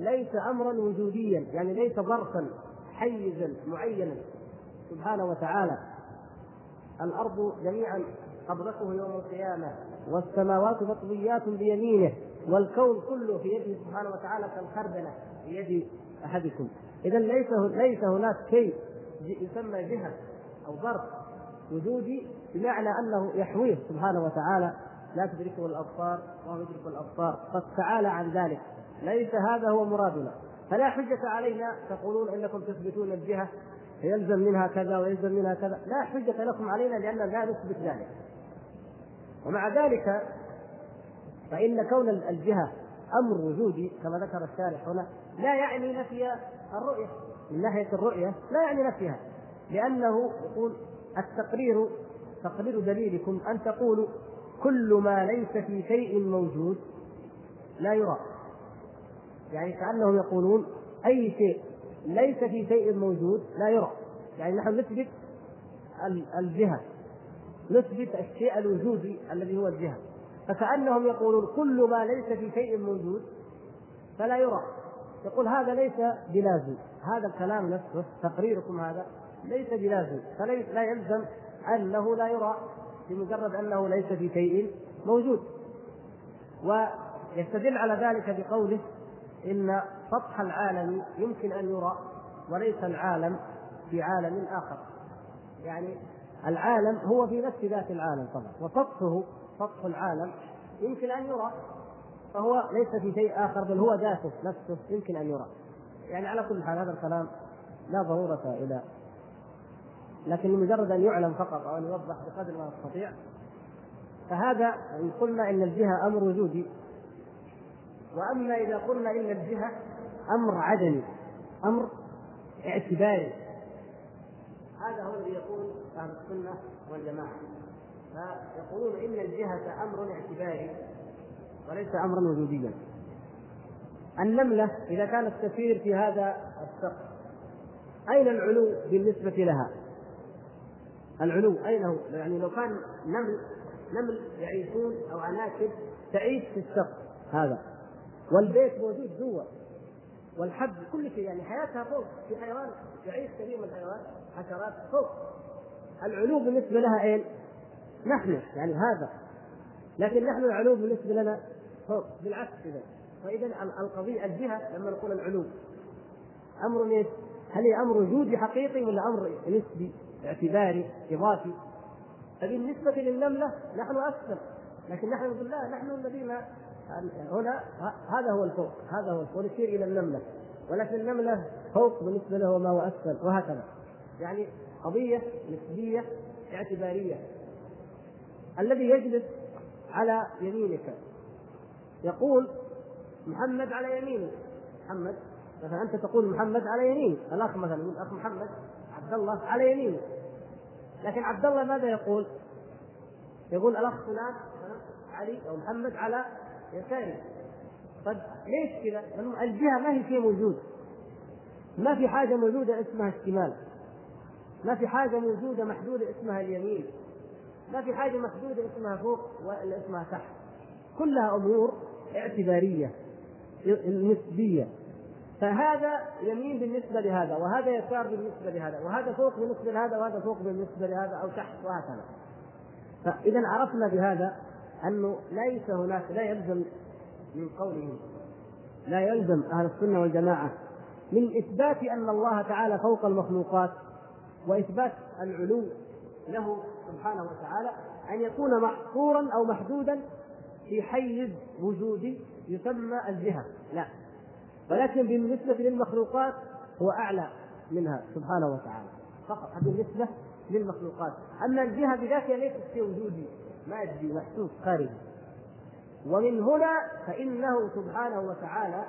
ليس امرا وجوديا يعني ليس ظرفا حيزا معينا. سبحانه وتعالى. الأرض جميعا قبضته يوم القيامة والسماوات مطويات بيمينه والكون كله في يده سبحانه وتعالى كالخردلة في يد أحدكم. اذا ليس ليس هناك شيء يسمى جهة أو ظرف وجودي بمعنى أنه يحويه سبحانه وتعالى. لا تدركه الأبصار وهو يدرك الأبصار. قد تعالى عن ذلك. ليس هذا هو مرادنا. فلا حجة علينا تقولون إنكم تثبتون الجهة فيلزم منها كذا ويلزم منها كذا. لا حجة لكم علينا لأننا لا نثبت ذلك. ومع ذلك فإن كون الجهة أمر وجودي كما ذكر الشارح هنا لا يعني نفي الرؤية. من ناحية الرؤية لا يعني نفيها. لأنه يقول التقرير تقرير دليلكم أن تقولوا كل ما ليس في شيء موجود لا يرى. يعني كأنهم يقولون أي شيء ليس في شيء موجود لا يرى. يعني نحن نثبت الجهة. نثبت الشيء الوجودي الذي هو الجهة. فكأنهم يقولون كل ما ليس في شيء موجود فلا يرى. يقول هذا ليس بلازم. هذا الكلام نفسه تقريركم هذا ليس بلازم. فلا يلزم أنه لا يرى بمجرد أنه ليس في شيء موجود. ويستدل على ذلك بقوله إن سطح العالم يمكن أن يرى وليس العالم في عالم آخر. يعني العالم هو في نفس ذات العالم طبعا وسطحه سطح العالم يمكن أن يرى فهو ليس في شيء آخر بل هو ذاته نفسه يمكن أن يرى. يعني على كل حال هذا الكلام لا ضرورة إلى لكن مجرد أن يعلم فقط أو أن يوضح بقدر ما نستطيع فهذا إن قلنا إن الجهة أمر وجودي. وأما إذا قلنا إن الجهة أمر عدمي أمر اعتباري هذا هو الذي يقول أهل السنة والجماعة فيقولون إن الجهة أمر اعتباري وليس أمرا وجوديا النملة إذا كانت تسير في هذا السقف أين العلو بالنسبة لها؟ العلو أين هو؟ يعني لو كان نمل نمل يعيشون أو عناكب تعيش في السقف هذا والبيت موجود جوا. والحب كل شيء يعني حياتها فوق. في حيوان يعيش كثير من الحيوانات حشرات فوق. العلو بالنسبة لها اين؟ نحن يعني هذا. لكن نحن العلو بالنسبة لنا فوق بالعكس اذا فإذا القضية الجهة لما نقول العلو أمر إيش؟ هل هي أمر وجودي حقيقي ولا أمر نسبي اعتباري إضافي؟ فبالنسبة للنمله نحن اسفل لكن نحن نقول لا نحن الذين هنا هذا هو الفوق هذا هو الفوق نشير إلى النملة. ولكن النملة فوق بالنسبة له ما هو أسفل وهكذا. يعني قضية نسبية اعتبارية. الذي يجلس على يمينك. يقول محمد على يمينه محمد مثلا أنت تقول محمد على يمينه الأخ مثلا يقول أخ محمد عبد الله على يمينه لكن عبد الله ماذا يقول؟ يقول الأخ فلان علي أو محمد على يساره طيب ليش كذا؟ الجهة ما هي شيء موجود. ما في حاجة موجودة اسمها الشمال ما في حاجة موجودة محدودة اسمها اليمين. ما في حاجة محدودة اسمها فوق ولا اسمها تحت. كلها أمور اعتبارية نسبية. فهذا يمين بالنسبة لهذا وهذا يسار بالنسبة لهذا وهذا فوق بالنسبة لهذا وهذا فوق بالنسبة لهذا أو تحت وهكذا. فإذا عرفنا بهذا أنه ليس هناك لا يلزم من قولهم لا يلزم أهل السنة والجماعة من إثبات أن الله تعالى فوق المخلوقات وإثبات العلو له سبحانه وتعالى أن يكون محصورا أو محدودا في حيز وجودي يسمى الجهة. لا. ولكن بالنسبة للمخلوقات هو أعلى منها سبحانه وتعالى. فقط بالنسبة للمخلوقات. أما الجهة بذاتها ليست شيء وجودي مادي محسوس خارجي ومن هنا فإنه سبحانه وتعالى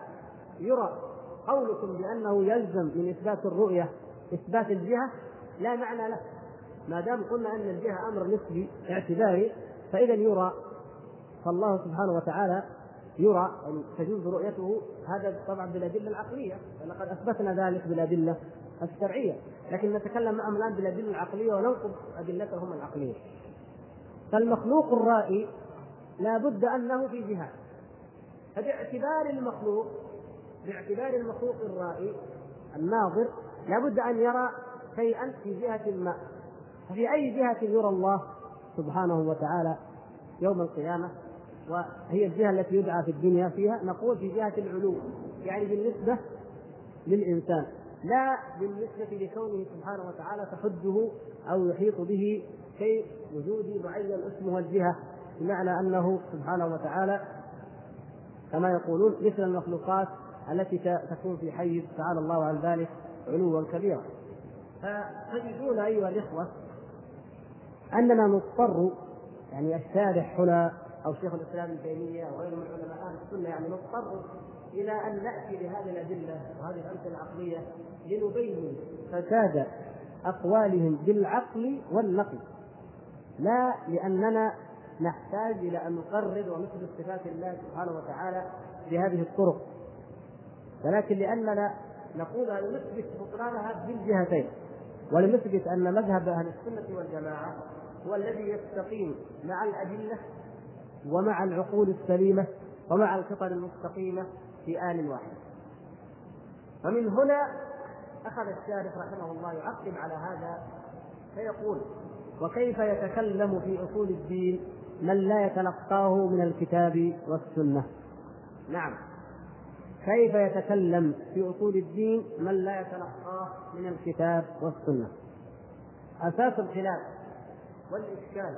يرى قولكم بأنه يلزم من إثبات الرؤية إثبات الجهة. لا معنى له. ما دام قلنا أن الجهة أمر نسبي اعتباري فإذا يرى فالله سبحانه وتعالى يرى ان تجوز رؤيته. هذا طبعا بالأدلة العقلية. ولقد أثبتنا ذلك بالأدلة الشرعية. لكن نتكلم معهم الآن بالأدلة العقلية وننقض أدلتهم العقلية. فالمخلوق الرائي لا بد أنه في جهه فباعتبار المخلوق باعتبار المخلوق الرائي الناظر لابد أن يرى شيئا في جهة ما. ففي أي جهة يرى الله سبحانه وتعالى يوم القيامة؟ وهي الجهة التي يدعى في الدنيا فيها؟ نقول في جهة العلو يعني بالنسبة للإنسان لا بالنسبة لكونه سبحانه وتعالى تحده أو يحيط به شيء وجودي معين اسمه الجهة بمعنى أنه سبحانه وتعالى كما يقولون مثل المخلوقات التي تكون في حيز تعالى الله عن ذلك علوا كبيرا. فتجدون أيها الإخوة أننا نضطر يعني الشارح هنا أو شيخ الإسلام ابن تيمية وغيره من علماء أهل السنة يعني نضطر إلى أن نأتي بهذه الأدلة وهذه الأمثلة العقلية لنبين فساد أقوالهم بالعقل والنقل. لا لأننا نحتاج إلى أن نقرر ومثل صفات الله سبحانه وتعالى بهذه الطرق. ولكن لأننا نقول أن نثبت بطلانها بالجهتين ولنثبت أن مذهب أهل السنة والجماعة هو الذي يستقيم مع الأدلة ومع العقول السليمة ومع الخطر المستقيمه في آن واحد. ومن هنا أخذ الشارح رحمه الله يعقب على هذا فيقول وكيف يتكلم في أصول الدين من لا يتلقاه من الكتاب والسنة؟ نعم. كيف يتكلم في أصول الدين من لا يتلقاه من الكتاب والسنة؟ أساس الخلاف والإشكال.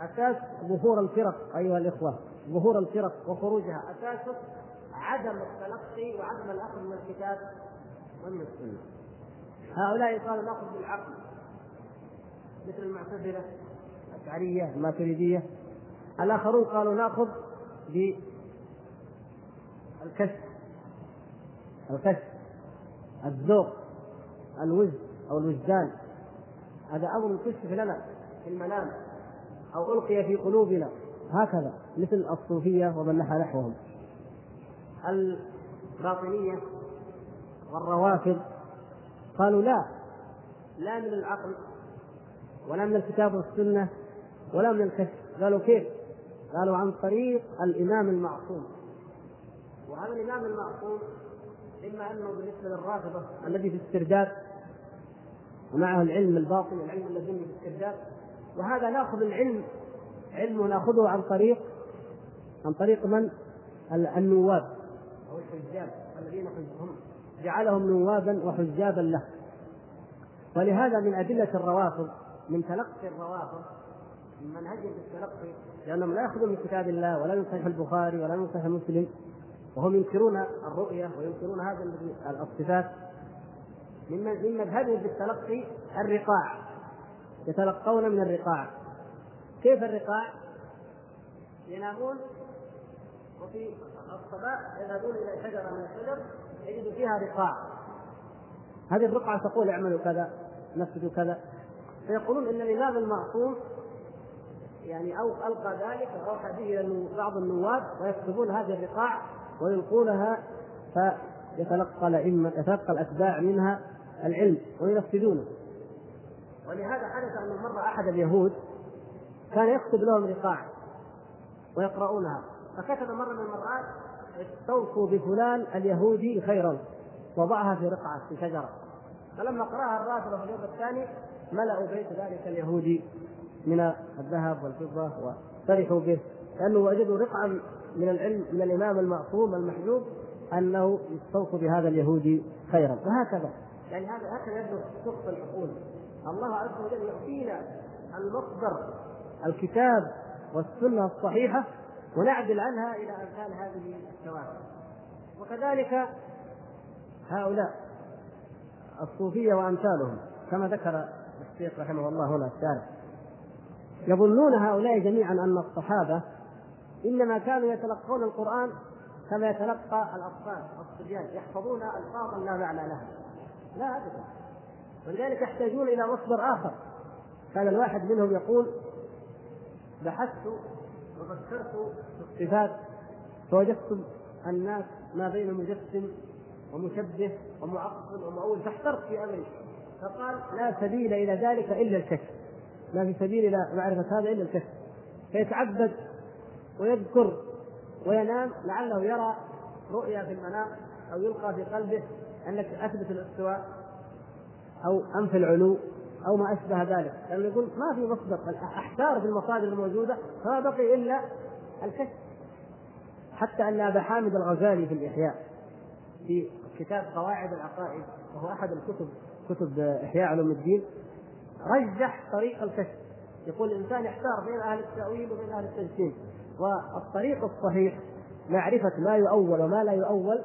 أساس ظهور الفرق أيها الإخوة ظهور الفرق وخروجها. أساسه عدم التلقي وعدم الأخذ من الكتاب ومن السنة هؤلاء قالوا نأخذ بالعقل. مثل المعتزلة الأشعرية الماتريدية. الآخرون قالوا نأخذ بالكشف الكشف الذوق الوجد أو الوجدان. هذا أمر كشف لنا في المنام أو ألقي في قلوبنا. هكذا مثل الصوفية ومن نحى نحوهم. الباطنية والروافض قالوا لا لا من العقل. ولا من الكتاب والسنة ولا من الكشف. قالوا كيف؟ قالوا عن طريق الإمام المعصوم. وهذا الإمام المعصوم إما أنه بالنسبة للرافضة الذي في استرداد ومعه العلم الباطن العلم الذي في استرداد وهذا ناخذ العلم علم ناخذه عن طريق عن طريق من؟ النواب أو الحجاب الذين هم جعلهم نوابا وحجابا له. ولهذا من أدلة الروافض من تلقي الروافض من منهجهم في التلقي لأنهم لا يأخذون من كتاب الله ولا من صحيح البخاري ولا من صحيح مسلم وهم ينكرون الرؤية وينكرون هذا الصفات. من من مذهبهم في التلقي الرقاع يتلقون من الرقاع. كيف الرقاع؟ ينامون وفي الصباح يذهبون إلى شجره من الشجر يجدوا فيها رقاع. هذه الرقعة تقول اعملوا كذا نفذوا كذا. فيقولون إن الإمام المعصوم يعني أو ألقى ذلك وأوحى به إلى بعض النواب ويكتبون هذه الرقاع ويلقونها فيتلقى الأئمة يتلقى الأتباع منها العلم وينفذونه. ولهذا حدث أن مرة أحد اليهود كان يكتب لهم رقاع ويقرؤونها. فكتب مرة من المرات استوصوا بفلان اليهودي خيرا وضعها في رقعة في شجرة. فلما قرأها الرافضة في اليوم الثاني ملأوا بيت ذلك اليهودي من الذهب والفضة وفرحوا به لأنه وجدوا رقعا من العلم من الإمام المعصوم المحجوب أنه يستوصوا بهذا اليهودي خيرا. وهكذا. يعني هذا هكذا يبدو سقط العقول الله عز وجل يعطينا المصدر الكتاب والسنة الصحيحة ونعدل عنها إلى أمثال هذه الشواذ وكذلك هؤلاء الصوفية وأمثالهم كما ذكر الشيخ رحمه الله هنا الشارع يظنون هؤلاء جميعا أن الصحابة إنما كانوا يتلقون القرآن كما يتلقى الأطفال والصبيان يحفظون ألفاظا لا معنى لها. لا أبدا. ولذلك يحتاجون إلى مصدر آخر. كان الواحد منهم يقول بحثت وفكرت في الصفات فوجدت الناس ما بين مجسم ومشبه ومعقل ومؤول فاحترت في أمري. فقال لا سبيل إلى ذلك إلا الكشف. ما في سبيل إلى معرفة هذا إلا الكشف. فيتعبد ويذكر وينام لعله يرى رؤيا في المنام أو يلقى في قلبه أنك أثبت الاستواء أو انفي العلو أو ما أشبه ذلك. لأنه يقول ما في مصدر. احتار في المصادر الموجودة فما بقي إلا الكشف. حتى أن أبا حامد الغزالي في الإحياء في كتاب قواعد العقائد وهو أحد الكتب كتب إحياء علوم الدين رجح طريق الكشف. يقول الإنسان يحتار بين أهل التأويل وبين أهل التجسيم. والطريق الصحيح معرفة ما يؤول وما لا يؤول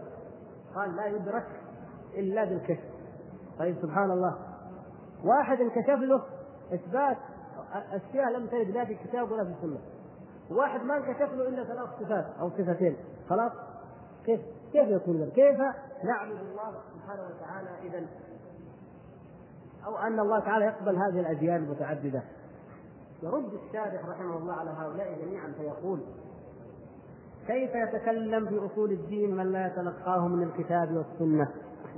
قال لا يدرك إلا بالكشف. طيب سبحان الله. واحد انكشف له إثبات أشياء لم ترد لا في الكتاب ولا في السنة. واحد ما انكشف له إلا ثلاث صفات أو صفتين. خلاص؟ كيف؟ كيف يكون؟ كيف نعبد الله سبحانه وتعالى اذا أو أن الله تعالى يقبل هذه الاجيال المتعددة. يرد الشارح رحمه الله على هؤلاء جميعا فيقول كيف يتكلم في أصول الدين من لا يتلقاه من الكتاب والسنة؟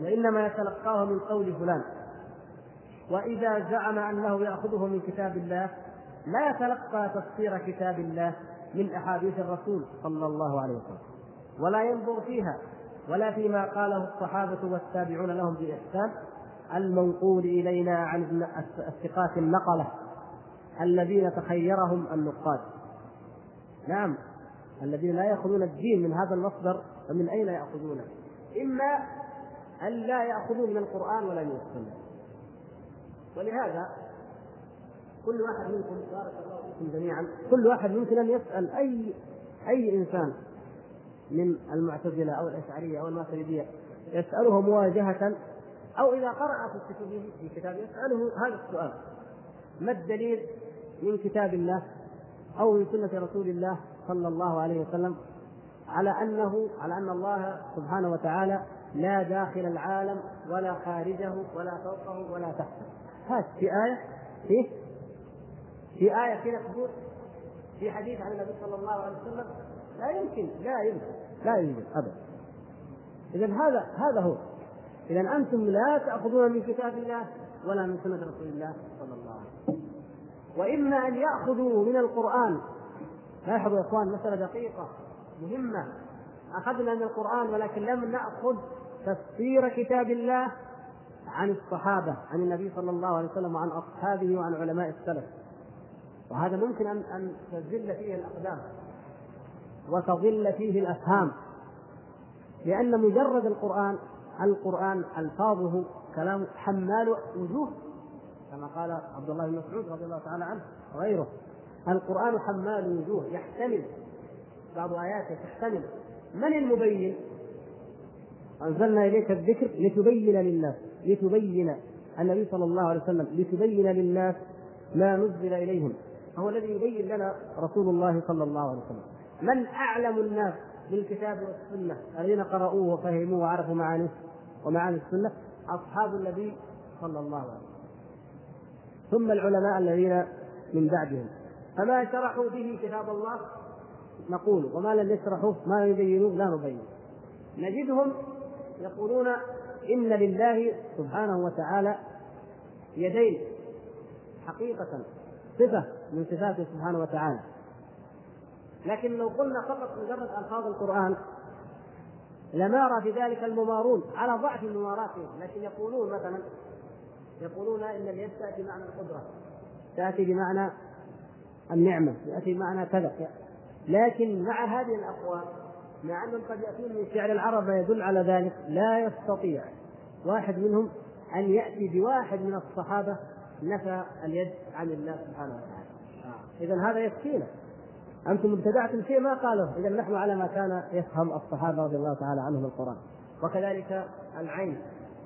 وإنما يتلقاه من قول فلان. وإذا زعم أنه يأخذه من كتاب الله لا يتلقى تفسير كتاب الله من أحاديث الرسول صلى الله عليه وسلم. ولا ينظر فيها ولا فيما قاله الصحابة والتابعون لهم بإحسان. المنقول إلينا عن الثقات النقلة الذين تخيرهم النقاد نعم الذين لا يأخذون الدين من هذا المصدر فمن أين يأخذونه؟ إما أن لا يأخذون من القرآن ولا من السنة ولهذا كل واحد منكم بارك الله فيكم جميعا كل واحد ممكن أن يسأل أي أي إنسان من المعتزلة أو الأشعرية أو الماتريديه يسأله مواجهة أو إذا قرأ في كتبه في كتاب يسأله هذا السؤال. ما الدليل من كتاب الله أو من سنة رسول الله صلى الله عليه وسلم على انه على أن الله سبحانه وتعالى لا داخل العالم ولا خارجه ولا فوقه ولا تحته. هات في آية في في آية كذا تقول في حديث عن النبي صلى الله عليه وسلم لا يمكن لا يمكن لا يمكن أبدا. إذا هذا هذا هو. إذا أنتم لا تأخذون من كتاب الله ولا من سنة رسول الله صلى الله عليه وسلم. وإما أن يأخذوا من القرآن. لاحظوا يا إخوان مسألة دقيقة مهمة. أخذنا من القرآن ولكن لم نأخذ تفسير كتاب الله عن الصحابة عن النبي صلى الله عليه وسلم وعن أصحابه وعن علماء السلف. وهذا ممكن أن أن تزل فيه الأقدام وتضل فيه الأفهام. لأن مجرد القرآن القرآن ألفاظه كلام حمال وجوه كما قال عبد الله بن مسعود رضي الله تعالى عنه وغيره. القرآن حمال وجوه يحتمل. بعض آياته تحتمل. من المبين؟ أنزلنا إليك الذكر لتبين للناس لتبين. النبي صلى الله عليه وسلم لتبين للناس ما نزل إليهم. هو الذي يبين لنا رسول الله صلى الله عليه وسلم. من أعلم الناس بالكتاب والسنة؟ الذين قرأوه وفهموه وعرفوا معانيه. ومعاني السنة أصحاب النبي صلى الله عليه وسلم. ثم العلماء الذين من بعدهم. فما شرحوا به كتاب الله؟ نقول وما لم يشرحوه ما يبينوه لا نبين. نجدهم يقولون إن لله سبحانه وتعالى يدين حقيقة صفة من صفاته سبحانه وتعالى. لكن لو قلنا فقط مجرد ألفاظ القرآن لما رأى في ذلك الممارون على ضعف مماراتهم لكن يقولون مثلا يقولون إن اليد تأتي بمعنى القدرة تأتي بمعنى النعمة تاتي بمعنى كذا. لكن مع هذه الأقوال مع أنهم قد يأتون من شعر العرب يدل على ذلك لا يستطيع واحد منهم أن يأتي بواحد من الصحابة نفى اليد عن الله سبحانه وتعالى. اذا هذا يكفينا أنتم ابتدعتم شيء ما قاله إذا نحن على ما كان يفهم الصحابة رضي الله تعالى عنهم القرآن. وكذلك العين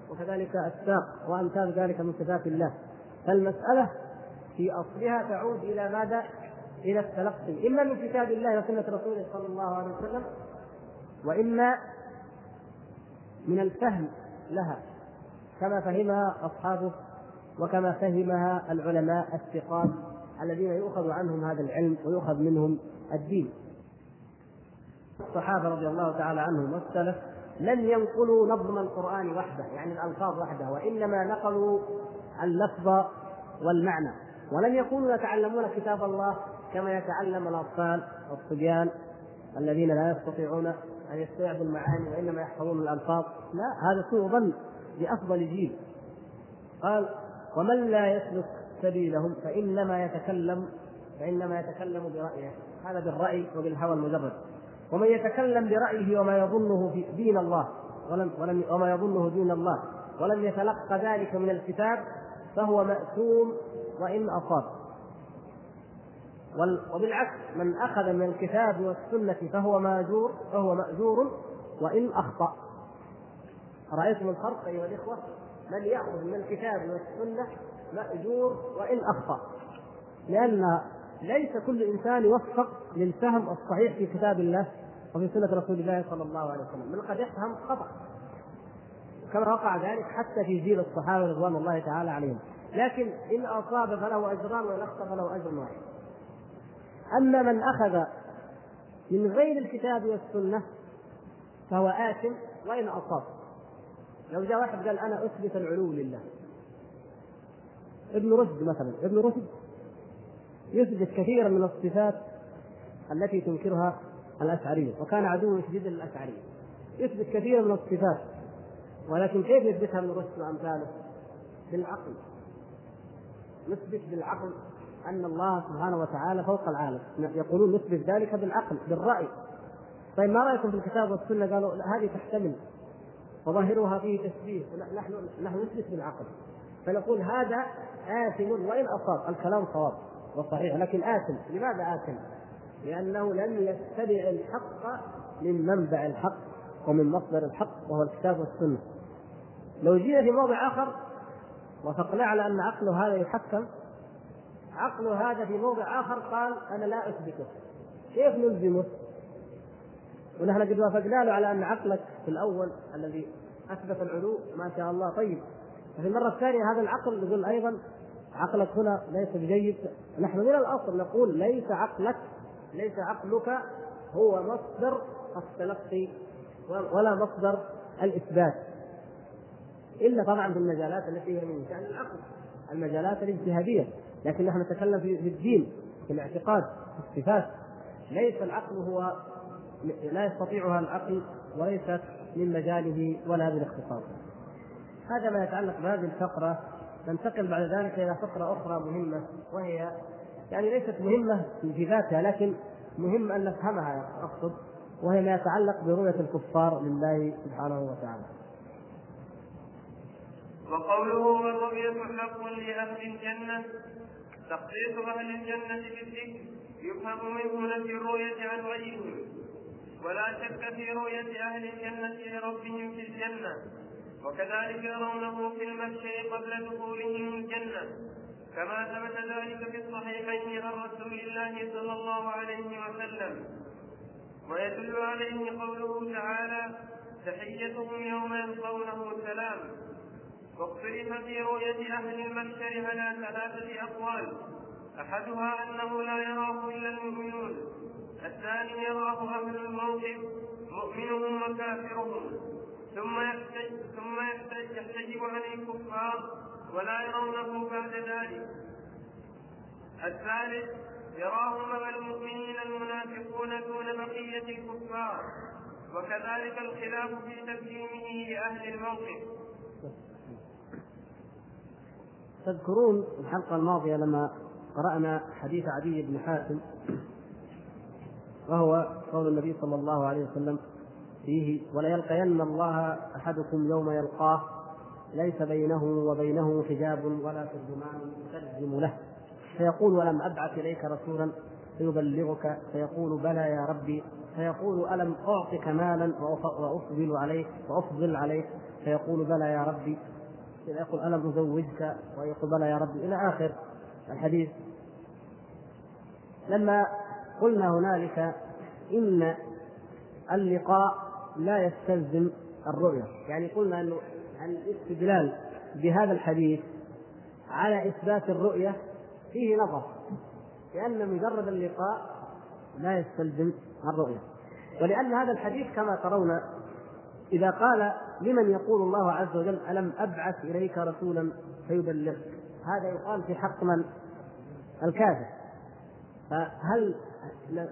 وكذلك الساق وأمثال ذلك من صفات الله. فالمسألة في أصلها تعود إلى ماذا؟ إلى التلقي. إما من كتاب الله وسنة رسوله صلى الله عليه وسلم وإما من الفهم لها كما فهمها أصحابه وكما فهمها العلماء الثقات الذين يؤخذ عنهم هذا العلم ويؤخذ منهم الدين. الصحابة رضي الله تعالى عنهم والسلف لم ينقلوا نظم القرآن وحده يعني الألفاظ وحده وإنما نقلوا اللفظ والمعنى. ولم يكونوا يتعلمون كتاب الله كما يتعلم الأطفال والصبيان الذين لا يستطيعون أن يستوعبوا المعاني وإنما يحفظون الألفاظ. لا هذا سوء ظن بأفضل جيل. قال ومن لا يسلك سبيلهم فإنما يتكلم فإنما يتكلم برأيه. هذا بالرأي وبالهوى المجرد. ومن يتكلم برأيه وما يظنه في دين الله ولم ولم وما يظنه دين الله ولم يتلقى ذلك من الكتاب فهو مأثوم وإن أصاب. وبالعكس من أخذ من الكتاب والسنة فهو ماجور فهو مأجور وإن أخطأ. رأيتم الفرق أيها الإخوة؟ من يأخذ من الكتاب والسنة مأجور وإن أخطأ. لأن ليس كل إنسان يوفق للفهم الصحيح في كتاب الله وفي سنة رسول الله صلى الله عليه وسلم. من قد يفهم خطأ. كما وقع ذلك حتى في جيل الصحابة رضوان الله تعالى عليهم. لكن إن أصاب فله أجران وإن أخطأ فله أجر واحد. أما من أخذ من غير الكتاب والسنة فهو آثم وإن أصاب. لو جاء واحد قال أنا أثبت العلو لله. ابن رشد مثلا. ابن رشد يثبت كثيرا من الصفات التي تنكرها الأشعرية وكان عدوا شديدا للأشعرية. يثبت كثيرا من الصفات ولكن كيف يثبتها ابن رشد وأمثاله؟ بالعقل. نثبت بالعقل أن الله سبحانه وتعالى فوق العالم. يقولون نثبت ذلك بالعقل بالرأي. طيب ما رأيكم في الكتاب والسنة؟ قالوا هذه تحتمل. وظاهرها فيه تشبيه. نحن نحن نثبت بالعقل. فنقول هذا آثم وإن أصاب. الكلام صواب وصحيح. لكن آثم لماذا آثم؟ لأنه لم يتبع الحق من منبع الحق ومن مصدر الحق وهو الكتاب والسنة. لو جينا في موضع آخر وافقنا على أن عقله هذا يحكم عقله هذا في موضع آخر قال أنا لا أثبته. كيف نلزمه؟ ونحن قد وافقنا له على أن عقلك في الأول الذي أثبت العلو ما شاء الله. طيب وفي المرة الثانية هذا العقل يقول أيضا عقلك هنا ليس بجيد. نحن من الأصل نقول ليس عقلك ليس عقلك هو مصدر التلقي ولا مصدر الإثبات. إلا طبعا في المجالات التي هي من شأن العقل المجالات الاجتهادية. لكن نحن نتكلم في الدين في الاعتقاد في الصفات. ليس العقل هو لا يستطيعها العقل وليست من مجاله ولا من اختصاصه هذا ما يتعلق بهذه الفقرة ننتقل بعد ذلك إلى فقرة أخرى مهمة وهي يعني ليست مهمة في ذاتها لكن مهم أن نفهمها أقصد وهي ما يتعلق برؤية الكفار لله سبحانه وتعالى. وقوله والرؤية حق لأهل الجنة تخصيص أهل الجنة بالذكر يفهم منه نفي الرؤية عن غيرهم ولا شك في رؤية أهل الجنة لربهم في الجنة وكذلك يرونه في المحشر قبل دخولهم الجنة. كما ثبت ذلك في الصحيحين عن رسول الله صلى الله عليه وسلم. ويدل عليه قوله تعالى تحيتهم يوم يلقونه سلام. واختلف في رؤية أهل المحشر على ثلاثة أقوال. أحدها أنه لا يراه إلا المؤمنون. الثاني يراه أهل الموقف مؤمنهم وكافرهم. ثم ثم يحتج يحتجب عن الكفار ولا يرونه بعد ذلك. الثالث يراه مع المؤمنين المنافقون دون بقية الكفار وكذلك الخلاف في تقديمه لأهل الموقف. تذكرون الحلقة الماضية لما قرأنا حديث عدي بن حاتم وهو قول النبي صلى الله عليه وسلم فيه وليلقين الله أحدكم يوم يلقاه ليس بينه وبينه حجاب ولا ترجمان يترجم له. فيقول ولم أبعث إليك رسولا فيبلغك فيقول بلى يا ربي. فيقول ألم أعطك مالا وأفضل عليك وأفضل عليك؟ فيقول بلى يا ربي. يقول ألم أزوجك؟ ويقول بلى يا ربي. إلى آخر الحديث. لما قلنا هنالك إن اللقاء لا يستلزم الرؤية. يعني قلنا أنه الاستدلال بهذا الحديث على إثبات الرؤية فيه نظر لأن مجرد اللقاء لا يستلزم الرؤية. ولأن هذا الحديث كما ترون إذا قال لمن يقول الله عز وجل ألم أبعث إليك رسولا فيبلغك؟ هذا يقال في حق من؟ الكافر. فهل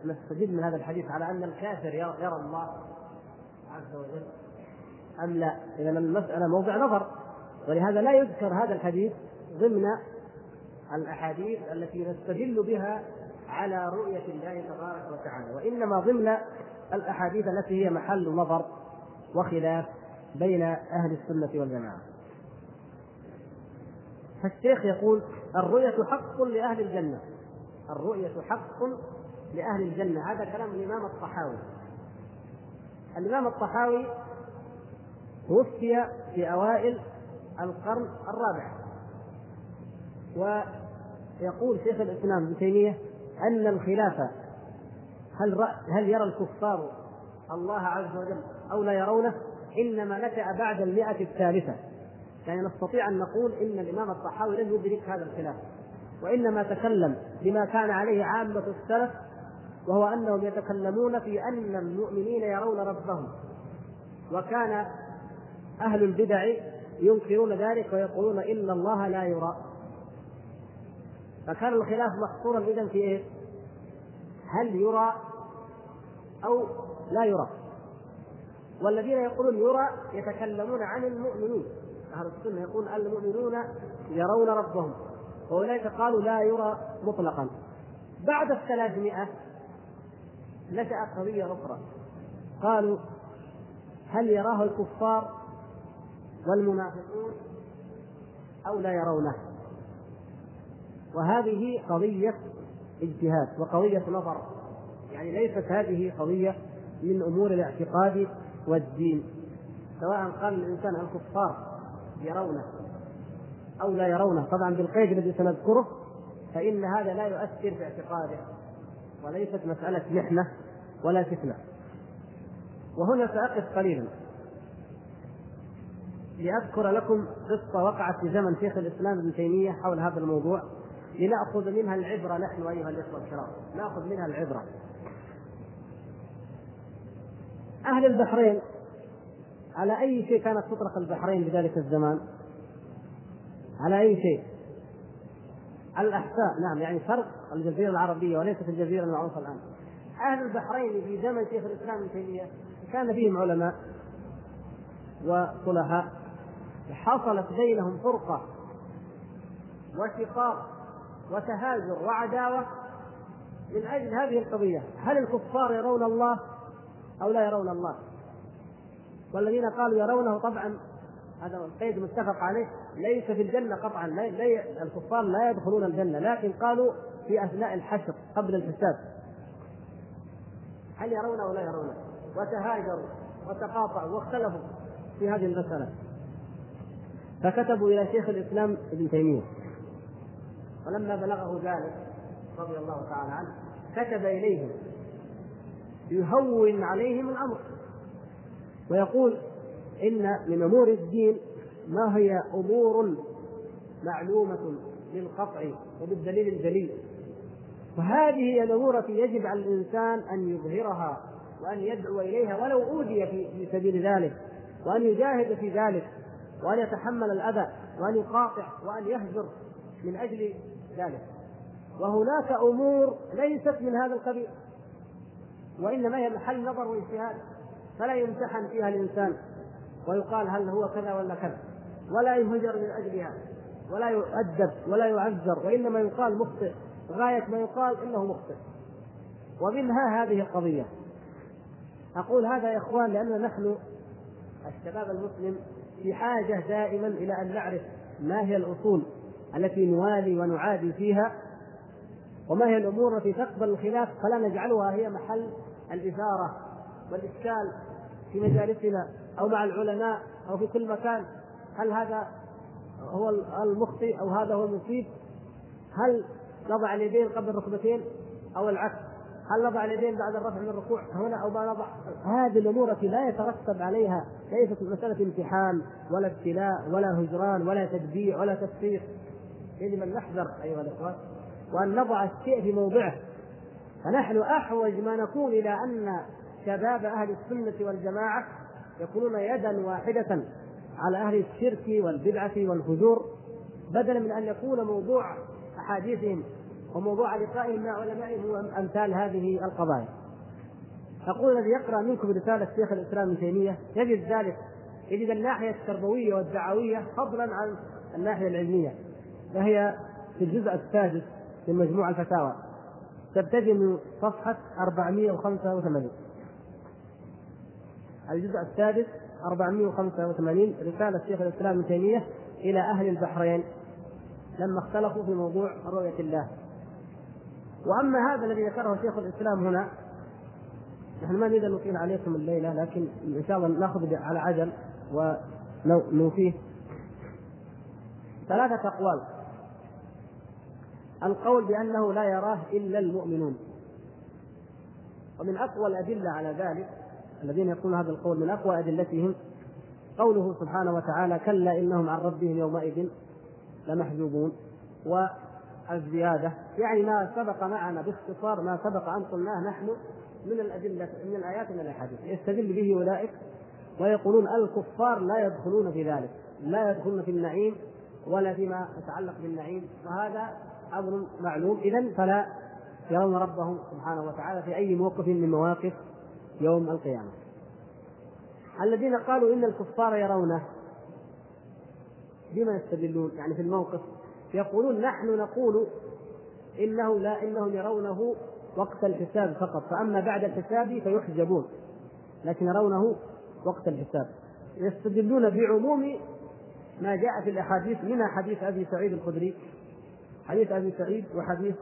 نستفيد من هذا الحديث على أن الكافر يرى الله عز وجل. أم لا؟ إذا المسألة موضع نظر. ولهذا لا يذكر هذا الحديث ضمن الأحاديث التي نستدل بها على رؤية الله تبارك وتعالى وإنما ضمن الأحاديث التي هي محل نظر وخلاف بين أهل السنة والجماعة. فالشيخ يقول الرؤية حق لأهل الجنة. الرؤية حق لأهل الجنة. هذا كلام الإمام الطحاوي. الإمام الطحاوي توفي في أوائل القرن الرابع. ويقول شيخ الإسلام ابن تيمية أن الخلافة هل هل يرى الكفار الله عز وجل أو لا يرونه؟ إنما نشأ بعد المئة الثالثة. يعني نستطيع أن نقول إن الإمام الطحاوي لم يدرك هذا الخلاف. وإنما تكلم بما كان عليه عامة السلف وهو أنهم يتكلمون في أن المؤمنين يرون ربهم. وكان أهل البدع ينكرون ذلك ويقولون إن الله لا يرى. فكان الخلاف محصورا إذا في إيه؟ هل يرى أو لا يرى. والذين يقولون يرى يتكلمون عن المؤمنين. أهل السنة يقول المؤمنون يرون ربهم. وأولئك قالوا لا يرى مطلقا. بعد الثلاثمائة نشأت قضية أخرى. قالوا هل يراه الكفار والمنافقون أو لا يرونه؟ وهذه قضية اجتهاد وقضية نظر. يعني ليست هذه قضية من أمور الاعتقاد والدين سواء قال الإنسان الكفار يرونه أو لا يرونه. طبعا بالقيد الذي سنذكره فإن هذا لا يؤثر في اعتقاده وليست مسألة محنة. ولا فتنة. وهنا سأقف قليلا. لأذكر لكم قصة وقعت في زمن شيخ الإسلام ابن تيمية حول هذا الموضوع لنأخذ منها العبرة نحن أيها الإخوة الكرام. نأخذ منها العبرة. أهل البحرين على أي شيء كانت تطلق البحرين بذلك الزمان؟ على أي شيء؟ الأحساء نعم يعني فرق الجزيرة العربية وليست الجزيرة المعروفة الآن. أهل البحرين في زمن شيخ الإسلام ابن تيمية. كان فيهم علماء وصلحاء. حصلت بينهم فرقة وشقاق وتهاجر وعداوة من أجل هذه القضية. هل الكفار يرون الله أو لا يرون الله؟ والذين قالوا يرونه طبعا هذا القيد متفق عليه ليس في الجنة قطعا لا الكفار لا يدخلون الجنة لكن قالوا في أثناء الحشر قبل الحساب هل يرونه أو لا يرونه وتهاجروا وتقاطعوا واختلفوا في هذه المسألة. فكتبوا إلى شيخ الإسلام ابن تيمية. ولما بلغه ذلك رضي الله تعالى عنه كتب إليهم يهون عليهم الأمر. ويقول إن من أمور الدين ما هي أمور معلومة بالقطع وبالدليل الجليل. وهذه هي الأمور التي يجب على الإنسان أن يظهرها وأن يدعو إليها ولو أوذي في سبيل ذلك وأن يجاهد في ذلك وأن يتحمل الأذى وأن يقاطع وأن يهجر من أجل ذلك. وهناك أمور ليست من هذا القبيل وإنما هي محل نظر واجتهاد فلا يمتحن فيها الإنسان ويقال هل هو كذا ولا كذا ولا يهجر من أجلها ولا يؤدب ولا يعذر وإنما يقال مخطئ. غاية ما يقال إنه مخطئ ومنها هذه القضية. أقول هذا يا إخوان لأننا نحن الشباب المسلم في حاجة دائما إلى أن نعرف ما هي الأصول التي نوالي ونعادي فيها وما هي الأمور التي تقبل الخلاف فلا نجعلها هي محل الإثارة والإشكال في مجالسنا أو مع العلماء أو في كل مكان. هل هذا هو المخطئ أو هذا هو المصيب هل نضع اليدين قبل الركبتين أو العكس. هل نضع اليدين بعد الرفع من الركوع هنا أو ما نضع؟ هذه الأمور التي لا يترتب عليها ليست مسألة امتحان ولا ابتلاء ولا هجران ولا تتبيع ولا تفسير. يجب ان نحذر أيها الاخوان وأن نضع الشيء في موضعه. فنحن أحوج ما نكون إلى أن شباب أهل السنة والجماعة يكونون يدا واحدة على أهل الشرك والبدعة والفجور بدلا من أن يكون موضوع أحاديثهم وموضوع لقائهم مع علمائهم هو أمثال هذه القضايا. أقول الذي يقرأ منكم رسالة شيخ الإسلام ابن تيمية يجد ذلك يجد الناحية التربوية والدعوية فضلا عن الناحية العلمية وهي في الجزء السادس من مجموع الفتاوى. تبتدئ من صفحة 485 الجزء السادس 485 رسالة شيخ الإسلام ابن تيمية إلى أهل البحرين. لما اختلفوا في موضوع رؤية الله. وأما هذا الذي ذكره شيخ الإسلام هنا نحن ما نريد أن نطيل عليكم الليلة لكن إن شاء الله نأخذ على عجل ونوفيه ثلاثة أقوال. القول بأنه لا يراه إلا المؤمنون. ومن أقوى الأدلة على ذلك الذين يقولون هذا القول من أقوى أدلتهم قوله سبحانه وتعالى كلا إنهم عن ربهم يومئذ لمحجوبون والزيادة. يعني ما سبق معنا باختصار ما سبق أن قلناه نحن من الأدلة من الآيات من الأحاديث. يستدل به أولئك ويقولون الكفار لا يدخلون في ذلك لا يدخلون في النعيم ولا فيما يتعلق بالنعيم. وهذا أمر معلوم. اذا فلا يرون ربهم سبحانه وتعالى في أي موقف من مواقف يوم القيامة. الذين قالوا إن الكفار يرونه بما يستدلون يعني في الموقف. يقولون نحن نقول إنه لا إنهم يرونه وقت الحساب فقط فأما بعد الحساب فيحجبون لكن يرونه وقت الحساب. يستدلون بعموم ما جاء في الأحاديث منها حديث أبي سعيد الخدري حديث أبي سعيد وحديث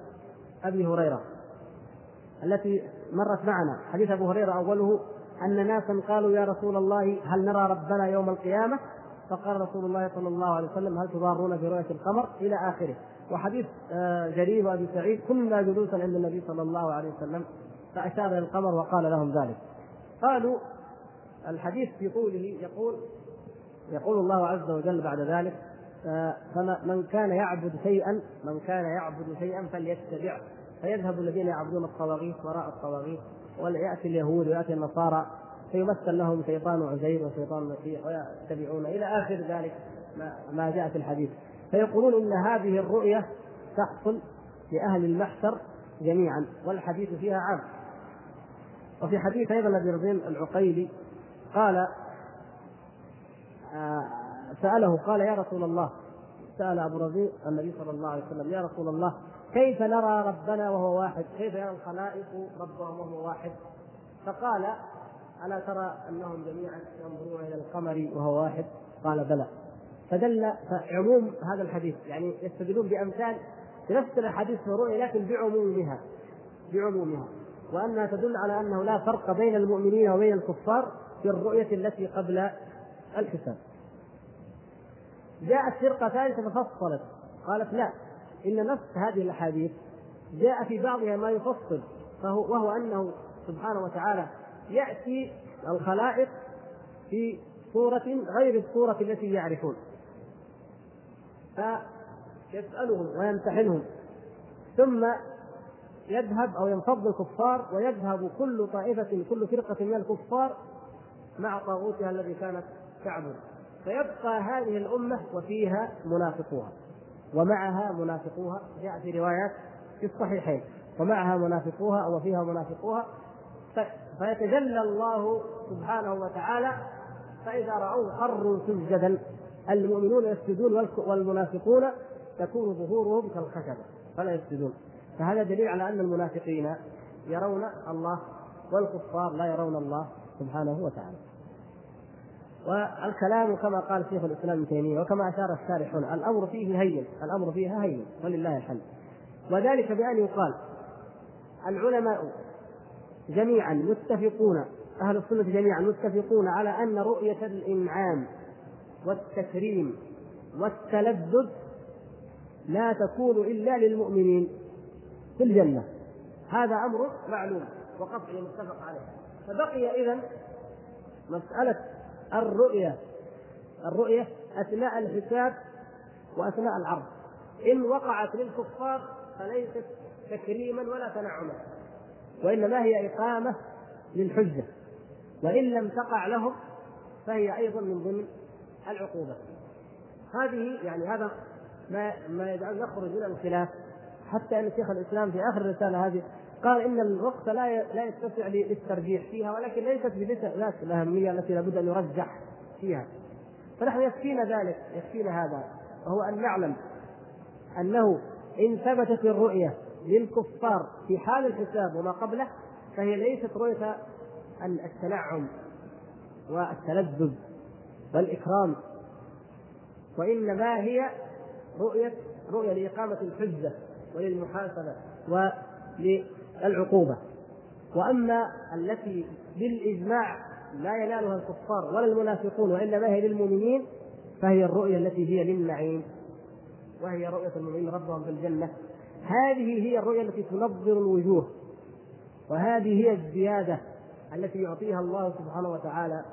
أبي هريرة التي مرت معنا. حديث أبو هريرة أوله أن ناسا قالوا يا رسول الله هل نرى ربنا يوم القيامة؟ فقال رسول الله صلى الله عليه وسلم هل تضارون في رؤية القمر؟ إلى آخره. وحديث آه، جرير وأبي سعيد كنا جلوسا عند النبي صلى الله عليه وسلم فأشار إلى القمر وقال لهم ذلك. قالوا الحديث في طوله يقول يقول الله عز وجل بعد ذلك فمن كان يعبد شيئا من كان يعبد شيئا فليتبعه. فيذهب الذين يعبدون الطواغيت وراء الطواغيت وياتي اليهود ويأتي النصارى فيمثل لهم شيطان عزير وشيطان المسيح ويتبعون إلى آخر ذلك ما جاء في الحديث. فيقولون إن هذه الرؤية تحصل لأهل المحشر جميعا والحديث فيها عام. وفي حديث أيضا ابي رزين العقيلي قال آه، سأله قال يا رسول الله. سأل أبو رزيق النبي صلى الله عليه وسلم يا رسول الله كيف نرى ربنا وهو واحد؟ كيف يرى الخلائق ربهم وهو واحد؟ فقال ألا ترى أنهم جميعا ينظرون إلى القمر وهو واحد؟ قال بلى. فدل فعموم هذا الحديث يعني يستدلون بأمثال نفس الحديث في الرؤيا لكن بعمومها. بعمومها. وأنها تدل على أنه لا فرق بين المؤمنين وبين الكفار في الرؤية التي قبل الحساب. جاءت فرقة ثالثة ففصلت قالت لا إن نفس هذه الأحاديث جاء في بعضها ما يفصل فهو وهو أنه سبحانه وتعالى يأتي الخلائق في صورة غير الصورة التي يعرفون. فيسألهم ويمتحنهم. ثم يذهب أو ينفض الكفار ويذهب كل طائفة كل فرقة من الكفار مع طاغوتها الذي كانت تعبد. فيبقى هذه الأمة وفيها منافقوها. ومعها منافقوها. جاء في روايات في الصحيحين. ومعها منافقوها أو فيها منافقوها. فيتجلى الله سبحانه وتعالى فإذا رأوه خروا سجدا المؤمنون يسجدون والمنافقون تكون ظهورهم كالخشبة فلا يسجدون. فهذا دليل على أن المنافقين يرون الله والكفار لا يرون الله سبحانه وتعالى. والكلام كما قال شيخ الإسلام ابن تيمية وكما أشار الشارحون الأمر فيه هين الأمر فيها هين ولله الحمد. وذلك بأن يقال العلماء جميعا متفقون أهل السنة جميعا متفقون على أن رؤية الإنعام والتكريم والتلذذ لا تكون إلا للمؤمنين في الجنة. هذا أمر معلوم وقطعي متفق عليه. فبقي اذا مسألة الرؤية الرؤية أثناء الحساب وأثناء العرض. إن وقعت للكفار فليست تكريما ولا تنعما. وإنما هي إقامة للحجة. وإن لم تقع لهم فهي أيضا من ضمن العقوبة. هذه يعني هذا ما ما يجعل يخرج من الخلاف. حتى أن شيخ الإسلام في آخر الرسالة هذه قال إن الوقت لا لا يتسع للترجيح فيها ولكن ليست بذات الاهميه التي لابد أن يرجح فيها. فنحن يكفينا ذلك يكفينا هذا وهو أن نعلم أنه إن ثبتت الرؤية للكفار في حال الحساب وما قبله فهي ليست رؤية التنعم والتلذذ والإكرام وإنما هي رؤية رؤية لإقامة الحجة وللمحاسبة وللعقوبة. وأما التي بالإجماع لا ينالها الكفار ولا المنافقون وإنما هي للمؤمنين فهي الرؤية التي هي للنعيم وهي رؤية المؤمنين ربهم في الجنة. هذه هي الرؤية التي تنظر الوجوه وهذه هي الزيادة التي يعطيها الله سبحانه وتعالى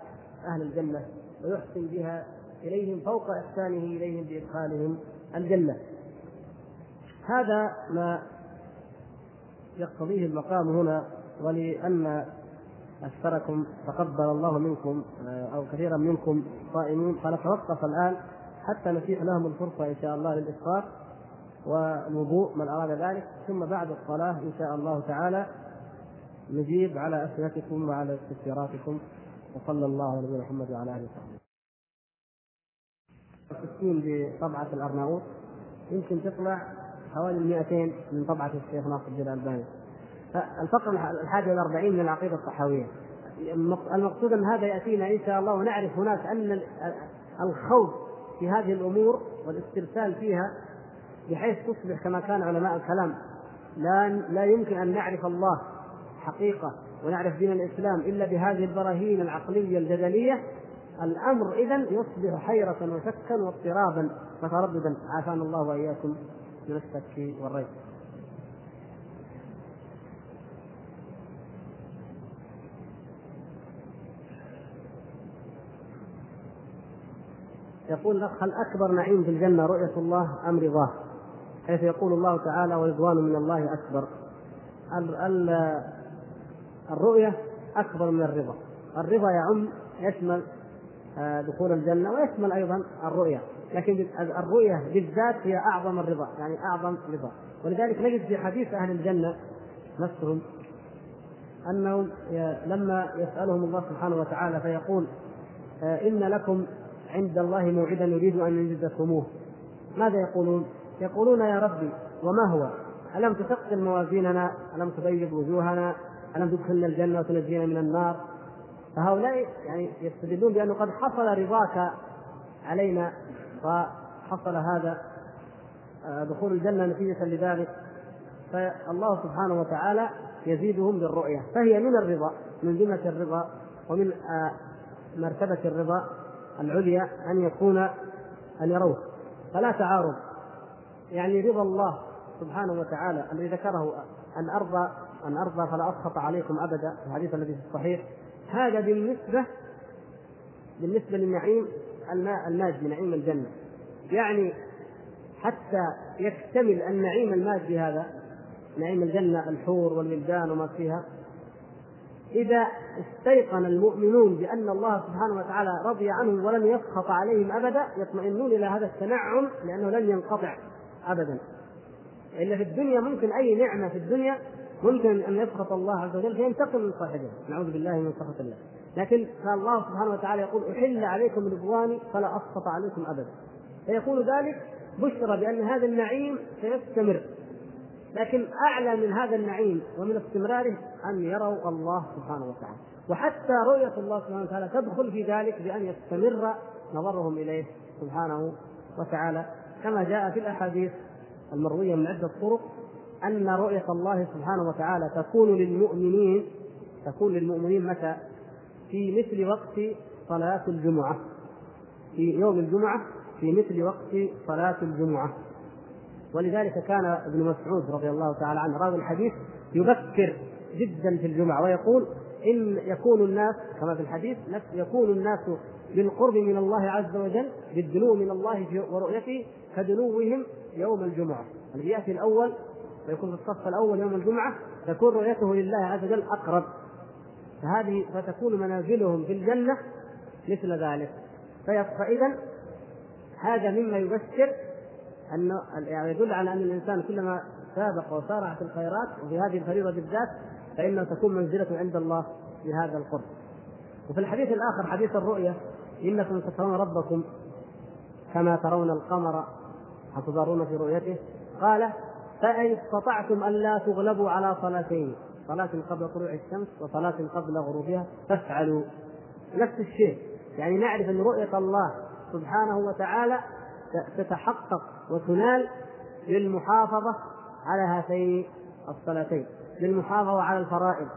أهل الجنة ويحسن بها إليهم فوق إحسانه إليهم بإدخالهم الجنة. هذا ما يقتضيه المقام هنا ولأن أكثركم تقبل الله منكم أو كثيرا منكم صائمين فنتوقف الآن حتى نتيح لهم الفرصة إن شاء الله للإفطار والوضوء من أراد ذلك ثم بعد الصلاة إن شاء الله تعالى نجيب على أسئلتكم وعلى استفساراتكم وصلى الله على نبينا محمد وعلى آله وصحبه. التسكين بطبعة الأرناؤوط يمكن تطلع حوالي 200 من طبعة الشيخ ناصر الدين الألباني. الفقرة الحادية والأربعين من العقيدة الصحاوية. المقصود أن هذا يأتينا إن شاء الله ونعرف هناك أن الخوض في هذه الأمور والإسترسال فيها بحيث تصبح كما كان علماء الكلام لا لا يمكن أن نعرف الله حقيقة ونعرف دين الإسلام إلا بهذه البراهين العقلية الجدلية الأمر إذا يصبح حيرة وشكا واضطرابا وترددا عافانا الله وإياكم من الشك والريب. يقول الأخ هل أكبر نعيم في الجنة رؤية الله أم رضاه؟ حيث يقول الله تعالى ورضوان من الله أكبر. الرؤية أكبر من الرضا الرضا يعم يشمل آه، دخول الجنة ويشمل أيضا الرؤية لكن الرؤية بالذات هي أعظم الرضا يعني أعظم رضا ولذلك نجد في حديث أهل الجنة نفسهم أنهم لما يسألهم الله سبحانه وتعالى فيقول آه، إن لكم عند الله موعدا نريد أن يجدكموه ماذا يقولون؟ يقولون يا ربي وما هو؟ ألم تثقل موازيننا؟ ألم تبيض وجوهنا؟ ألم تدخلنا الجنة وتنجينا من النار فهؤلاء يعني يستدلون بأنه قد حصل رضاك علينا وحصل هذا آه، دخول الجنة نتيجة لذلك فالله سبحانه وتعالى يزيدهم بالرؤية فهي من الرضا من جملة الرضا ومن آه، مرتبة الرضا العليا أن يكون أن يروه فلا تعارض يعني رضا الله سبحانه وتعالى الذي ذكره أن أرضى أن أرضى فلا أسخط عليكم أبدا الحديث الذي في الصحيح. هذا بالنسبة بالنسبة للنعيم المادي نعيم الجنة. يعني حتى يكتمل النعيم المادي هذا نعيم الجنة الحور والولدان وما فيها. إذا استيقن المؤمنون بأن الله سبحانه وتعالى رضي عنهم ولم يسخط عليهم أبدا يطمئنون إلى هذا التنعم لأنه لن ينقطع. أبدا. إلا في الدنيا ممكن أي نعمة في الدنيا ممكن أن يسخط الله عز وجل فينتقم من صاحبه نعوذ بالله من سخط الله. لكن فالله سبحانه وتعالى يقول أحل عليكم رضواني فلا أسخط عليكم ابدا. فيقول ذلك بشرى بأن هذا النعيم سيستمر. لكن أعلى من هذا النعيم ومن استمراره أن يروا الله سبحانه وتعالى. وحتى رؤية الله سبحانه وتعالى تدخل في ذلك بأن يستمر نظرهم إليه سبحانه وتعالى. كما جاء في الأحاديث المروية من عدة طرق أن رؤية الله سبحانه وتعالى تكون للمؤمنين تكون للمؤمنين متى؟ في مثل وقت صلاة الجمعة في يوم الجمعة في مثل وقت صلاة الجمعة ولذلك كان ابن مسعود رضي الله تعالى عنه راوي الحديث يبكر جدا في الجمعة ويقول إن يكون الناس كما في الحديث يكون الناس بالقرب من الله عز وجل بالدنو من الله ورؤيته كدنوهم يوم الجمعة. الذي يأتي الأول ويكون في الصف الأول يوم الجمعة تكون رؤيته لله عز وجل أقرب. فهذه فتكون منازلهم في الجنة مثل ذلك. فإذا هذا مما يبشر انه يعني يدل على أن الإنسان كلما سابق وسارع في الخيرات وفي هذه الفريضة بالذات فإنه تكون منزلته عند الله في هذا القرب. وفي الحديث الآخر حديث الرؤية إنكم سترون ربكم كما ترون القمر هتضارون في رؤيته؟ قال فإن استطعتم ألا تغلبوا على صلاتين صلاة قبل طلوع الشمس وصلاة قبل غروبها فافعلوا. نفس الشيء. يعني نعرف أن رؤية الله سبحانه وتعالى تتحقق وتنال بالمحافظة على هاتين الصلاتين بالمحافظة على الفرائض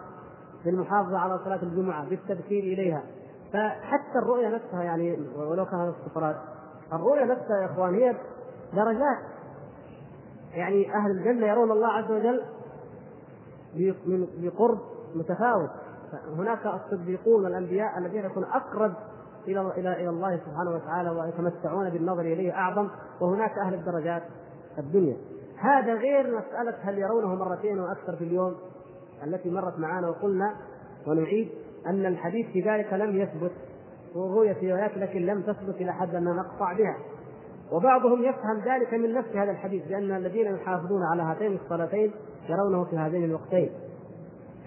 بالمحافظة على صلاة الجمعة بالتبكير إليها. فحتى الرؤية نفسها يعني ولو كانت استفراد الرؤية نفسها يا إخوان هي درجات. يعني أهل الجنة يرون الله عز وجل بقرب متفاوت. هناك الصديقون والانبياء الذين يكون أقرب إلى إلى إلى الله سبحانه وتعالى ويتمتعون بالنظر إليه أعظم. وهناك أهل الدرجات الدنيا. هذا غير مسألة هل يرونه مرتين وأكثر في اليوم التي مرت معنا وقلنا ونعيد أن الحديث في ذلك لم يثبت. ورؤية في روايات لكن لم تثبت إلى حد أن نقطع بها. وبعضهم يفهم ذلك من نفس هذا الحديث لأن الذين يحافظون على هاتين الصلاتين يرونه في هذين الوقتين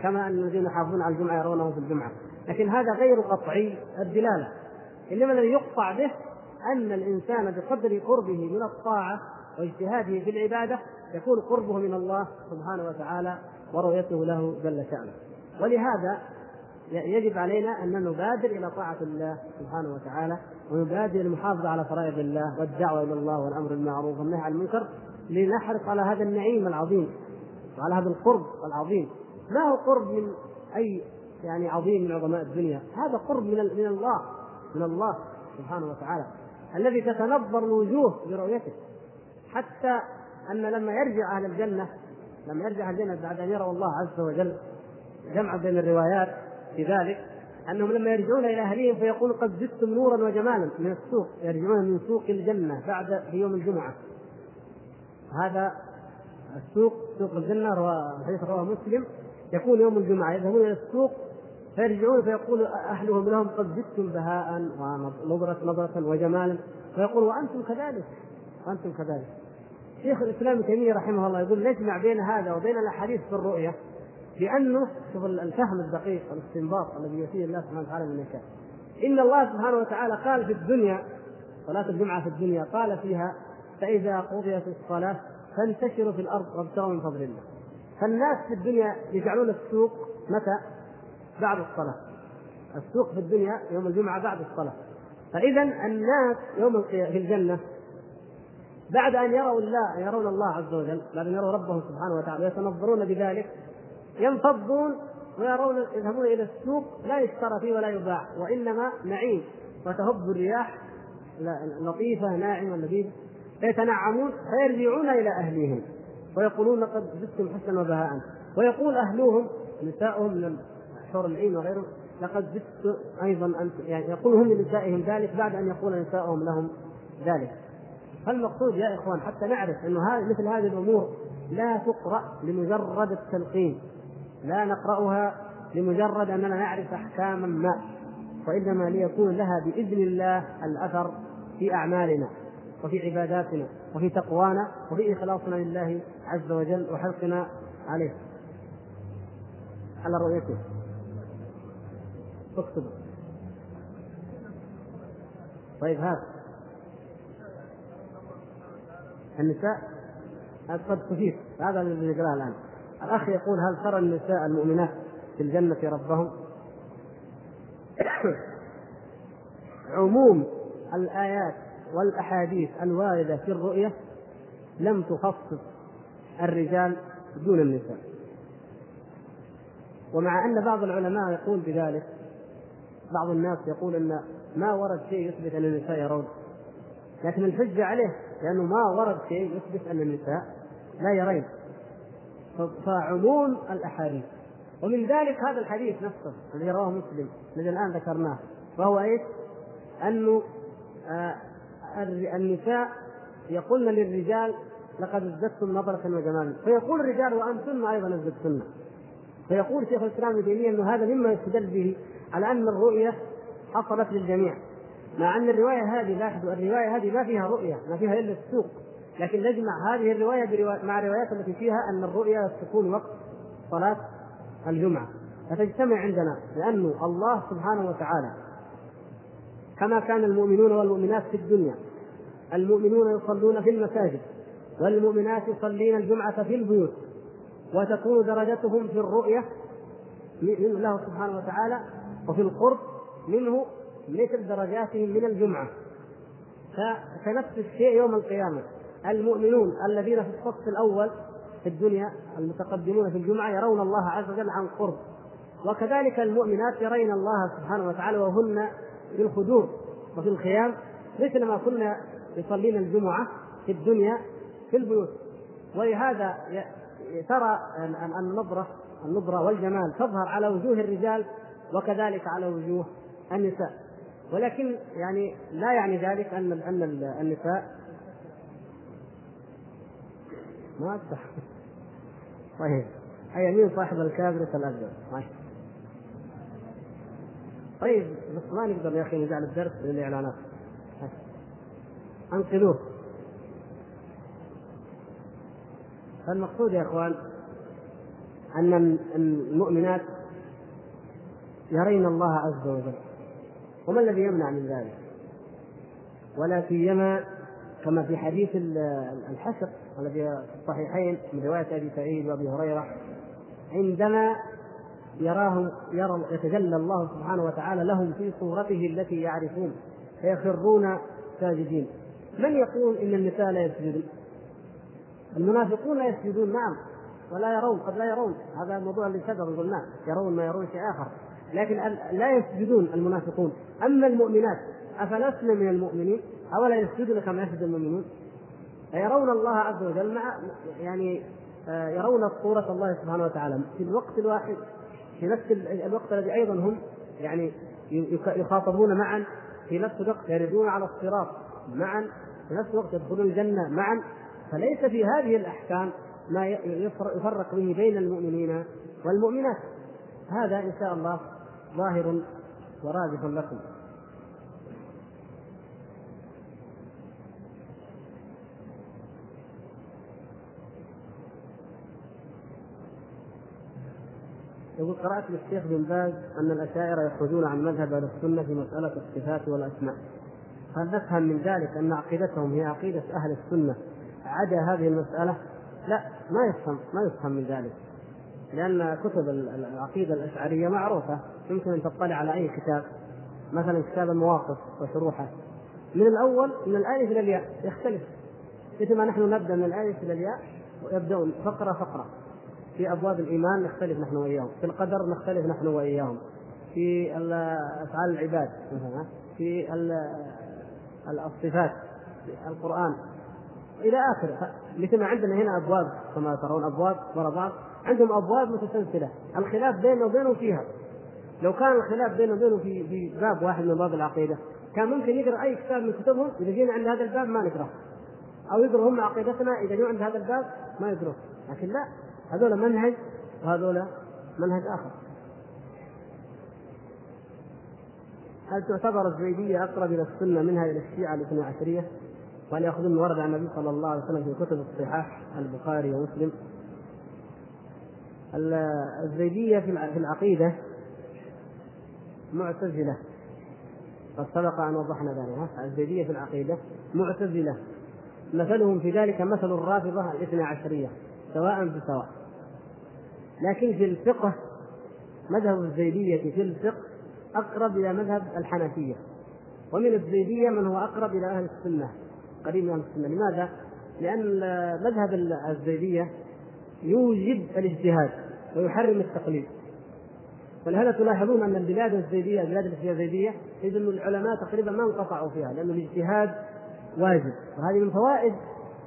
كما أن الذين يحافظون على الجمعة يرونه في الجمعة. لكن هذا غير قطعي الدلالة. إنما الذي يقطع به أن الإنسان بقدر قربه من الطاعة واجتهاده في العبادة يكون قربه من الله سبحانه وتعالى ورؤيته له جل شأنه. ولهذا يجب علينا أن نبادر إلى طاعة الله سبحانه وتعالى ونبادر المحافظة على فرائض الله والدعوة إلى الله والأمر بالمعروف والنهي عن المنكر لنحرص على هذا النعيم العظيم وعلى هذا القرب العظيم. ما هو قرب من أي يعني عظيم من عظماء الدنيا؟ هذا قرب من من الله من الله سبحانه وتعالى الذي تتنظر الوجوه برؤيته. حتى أن لما يرجع أهل الجنة لما يرجع أهل الجنة بعد أن يروا الله عز وجل جمع بين الروايات في ذلك أنهم لما يرجعون إلى اهلهم فيقول قد زدتم نورا وجمالا من السوق يرجعون من سوق الجنة بعد في يوم الجمعة. هذا السوق سوق الجنة حديث رواه مسلم يكون يوم الجمعة. يذهبون إلى السوق فيرجعون فيقول أهلهم لهم قد زدتم بهاء ونظرة نظرة وجمالا فيقول وأنتم كذلك وأنتم كذلك. شيخ الإسلام ابن تيمية رحمه الله يقول نجمع بين هذا وبين الأحاديث في الرؤية لأنه شوف الفهم الدقيق الاستنباط الذي يؤتيه الله سبحانه وتعالى من يشاء إن الله سبحانه وتعالى قال في الدنيا صلاة الجمعة في الدنيا قال فيها فإذا قضيت الصلاة فانتشروا في الأرض وابتغوا من فضل الله. فالناس في الدنيا يجعلون السوق متى؟ بعد الصلاة. السوق في الدنيا يوم الجمعة بعد الصلاة. فاذا الناس يوم في الجنة بعد أن يروا الله يرون الله عز وجل بعد أن يروا ربهم سبحانه وتعالى ويتنظرون بذلك ينفضون ويرون يذهبون إلى السوق لا يشترى فيه ولا يباع وإنما نعيم وتهب الرياح لطيفة ناعمة لذيذة. فيتنعمون فيرجعون إلى أهليهم ويقولون لقد زدتم حسنا وبهاء. ويقول أهلوهم نساؤهم من حور العين وغيرهم لقد زدت أيضا انت يعني يقول هم لنسائهم ذلك بعد أن يقول نساؤهم لهم ذلك. فالمقصود يا إخوان حتى نعرف إنه مثل هذه الأمور لا تقرأ لمجرد التلقين. لا نقرأها لمجرد أننا نعرف أحكاما ما وإنما ليكون لها بإذن الله الأثر في أعمالنا وفي عباداتنا وفي تقوانا وفي إخلاصنا لله عز وجل وحرصنا عليه. على رؤيته. اكتب. طيب هذا النساء قد تفيد هذا الذي نقرأه الآن. الأخ يقول هل ترى النساء المؤمنات في الجنة ربهم؟ عموم الآيات والأحاديث الواردة في الرؤية لم تخصص الرجال دون النساء. ومع أن بعض العلماء يقول بذلك بعض الناس يقول إن ما ورد شيء يثبت أن النساء يرون. لكن الحجة عليه لأنه ما ورد شيء يثبت أن النساء لا يرين. فعموم الأحاديث. ومن ذلك هذا الحديث نفسه الذي رواه مسلم الذي الآن ذكرناه. وهو إيش؟ أنه آه النساء يقولن للرجال لقد ازددتم نظرة وجمالا. فيقول الرجال وأنتم أيضا ازددتن. فيقول شيخ الإسلام ابن تيمية إنه هذا مما يستدل به على أن الرؤية حصلت للجميع. مع أن الرواية هذه لاحظوا الرواية هذه ما فيها رؤية ما فيها إلا السوق. لكن نجمع هذه برواية مع الروايات التي فيها أن الرؤيا تكون وقت صلاة الجمعة. فتجتمع عندنا لأن الله سبحانه وتعالى كما كان المؤمنون والمؤمنات في الدنيا المؤمنون يصلون في المساجد والمؤمنات يصلين الجمعة في البيوت وتكون درجتهم في الرؤية من له سبحانه وتعالى وفي القرب منه مثل درجاتهم من الجمعة. فنفس الشيء يوم القيامة. المؤمنون الذين في الصف الأول في الدنيا المتقدمون في الجمعة يرون الله عز وجل عن قرب. وكذلك المؤمنات يرين الله سبحانه وتعالى وهن في الخدور وفي الخيام مثل ما كنا يصلين الجمعة في الدنيا في البيوت. ولهذا ترى النظرة النظرة والجمال تظهر على وجوه الرجال وكذلك على وجوه النساء. ولكن يعني لا يعني ذلك أن أن النساء ما صح طيب. أي مين صاحب الكابرس الابيض طيب. بس ما نقدر يا أخي نجعل الدرس للإعلانات. أنقذوه. فالمقصود يا إخوان أن المؤمنات يرين الله عز وجل. وما الذي يمنع من ذلك؟ ولا سيما كما في حديث الحشر الذي في الصحيحين من رواية أبي سعيد وأبي هريرة عندما يراهم يرى يتجلى الله سبحانه وتعالى لهم في صورته التي يعرفون فيخرون ساجدين. من يقول إن النساء لا يسجدون؟ المنافقون لا يسجدون نعم ولا يرون قد لا يرون. هذا الموضوع اللي سبق قلناه يرون ما يرون شيء آخر. لكن لا يسجدون المنافقون. أما المؤمنات افلسن من المؤمنين؟ أولا يسجدون كما يسجد المؤمنون؟ فيرون الله عز وجل مع يعني آه، يرون صورة الله سبحانه وتعالى في الوقت الواحد في نفس الوقت الذي أيضا هم يعني يخاطبون معا في نفس الوقت يردون على الصراط معا في نفس الوقت يدخلون الجنة معا. فليس في هذه الأحكام ما يفرق به بين المؤمنين والمؤمنات. هذا إن شاء الله ظاهر ورادف لكم. يقول قرأت للشيخ بن باز أن الأشاعرة يخرجون عن مذهب أهل السنة في مسألة الصفات والأسماء. هل نفهم من ذلك أن عقيدتهم هي عقيدة أهل السنة عدا هذه المسألة؟ لا ما يفهم ما يفهم من ذلك. لأن كتب العقيدة الأشعرية معروفة يمكن أن تطلع على أي كتاب مثلا كتاب المواقف وشروحه. من الأول من الألف إلى الياء يختلف. مثل ما نحن نبدأ من الألف إلى الياء ويبدأون فقرة فقرة. في أبواب الإيمان نختلف نحن وإياهم في القدر نختلف نحن وإياهم في أفعال العباد مثلا في الصفات في القرآن إلى آخره. مثل ما عندنا هنا أبواب كما ترون أبواب ورا بعض عندهم أبواب متسلسلة الخلاف بيننا وبينهم فيها. لو كان الخلاف بيننا وبينهم في في باب واحد من باب العقيدة كان ممكن يقرأ أي كتاب من كتبهم إذا جينا عند هذا الباب ما نقرأه. أو يقرأ هم عقيدتنا إذا جوا عند هذا الباب ما يقروه لكن لا. هذول منهج وهذول منهج آخر. هل تعتبر الزيدية أقرب إلى السنة منها إلى الشيعة الاثنى عشرية؟ وهل يأخذون ورد عن النبي صلى الله عليه وسلم في كتب الصحاح البخاري ومسلم؟ الزيدية في العقيدة معتزلة. قد سبق أن وضحنا ذلك. الزيدية في العقيدة معتزلة. مثلهم في ذلك مثل الرافضة الاثنى عشرية. سواء بسواء. لكن في الفقه مذهب الزيدية في الفقه أقرب إلى مذهب الحنفية. ومن الزيدية من هو أقرب إلى أهل السنة قريب من أهل السنة. لماذا؟ لأن مذهب الزيدية يوجب الاجتهاد ويحرم التقليد. ولهذا تلاحظون أن البلاد الزيدية البلاد زيدية تجد أن العلماء تقريبا ما انقطعوا فيها لأن الاجتهاد واجب. وهذه من فوائد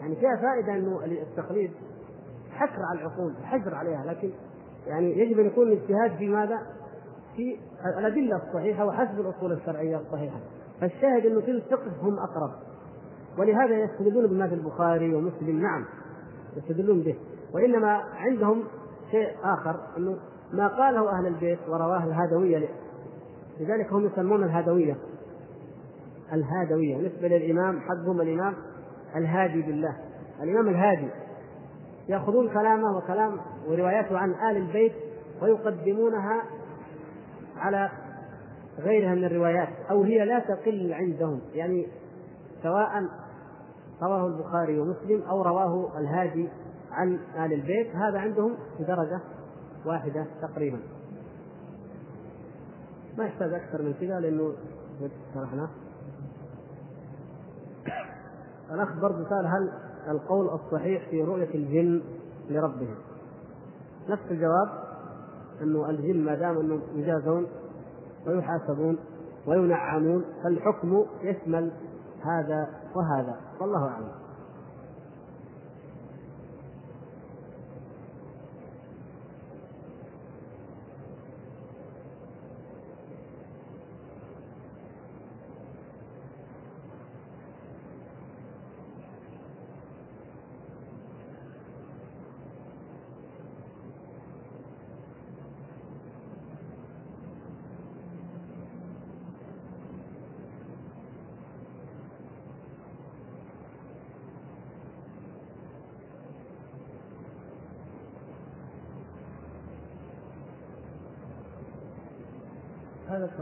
يعني فيها فائدة انه التقليد حكر على العقول حجر عليها لكن يعني يجب أن يكون الاجتهاد في ماذا؟ في الأدلة الصحيحة وحسب الأصول الشرعية الصحيحة. فالشاهد انه في الفقه هم أقرب. ولهذا يستدلون بما في البخاري ومسلم نعم يستدلون به. وإنما عندهم شيء آخر أنه ما قاله أهل البيت ورواه الهادويه لذلك هم يسمون الهادويه الهادويه بالنسبة للإمام حقهم الإمام الهادي بالله. الإمام الهادي. يأخذون كلامه وكلام ورواياته عن آل البيت ويقدمونها على غيرها من الروايات أو هي لا تقل عندهم يعني سواء رواه البخاري ومسلم أو رواه الهادي عن آل البيت هذا عندهم في درجة واحدة تقريبا. ما يحتاج أكثر من كذا لأنه شرحناه. الأخ برضه سأل هل القول الصحيح في رؤية الجن لربهم. نفس الجواب أنه الجن ما دام أنهم يجازون ويحاسبون وينعمون فالحكم يشمل هذا وهذا. والله أعلم.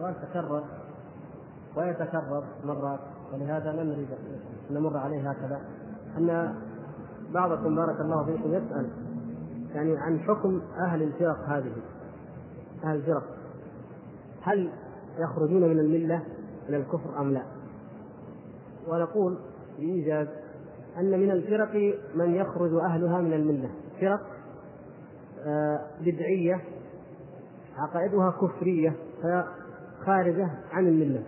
السؤال تكرر ويتكرر مرات ولهذا لا نريد أن نمر عليه هكذا. أن بعضكم بارك الله فيكم يسأل يعني عن حكم أهل الفرق هذه أهل الفرق. هل يخرجون من الملة إلى الكفر أم لا؟ ونقول بإيجاز أن من الفرق من يخرج أهلها من الملة. فرق آه، بدعية عقائدها كفرية خارجة عن الملة.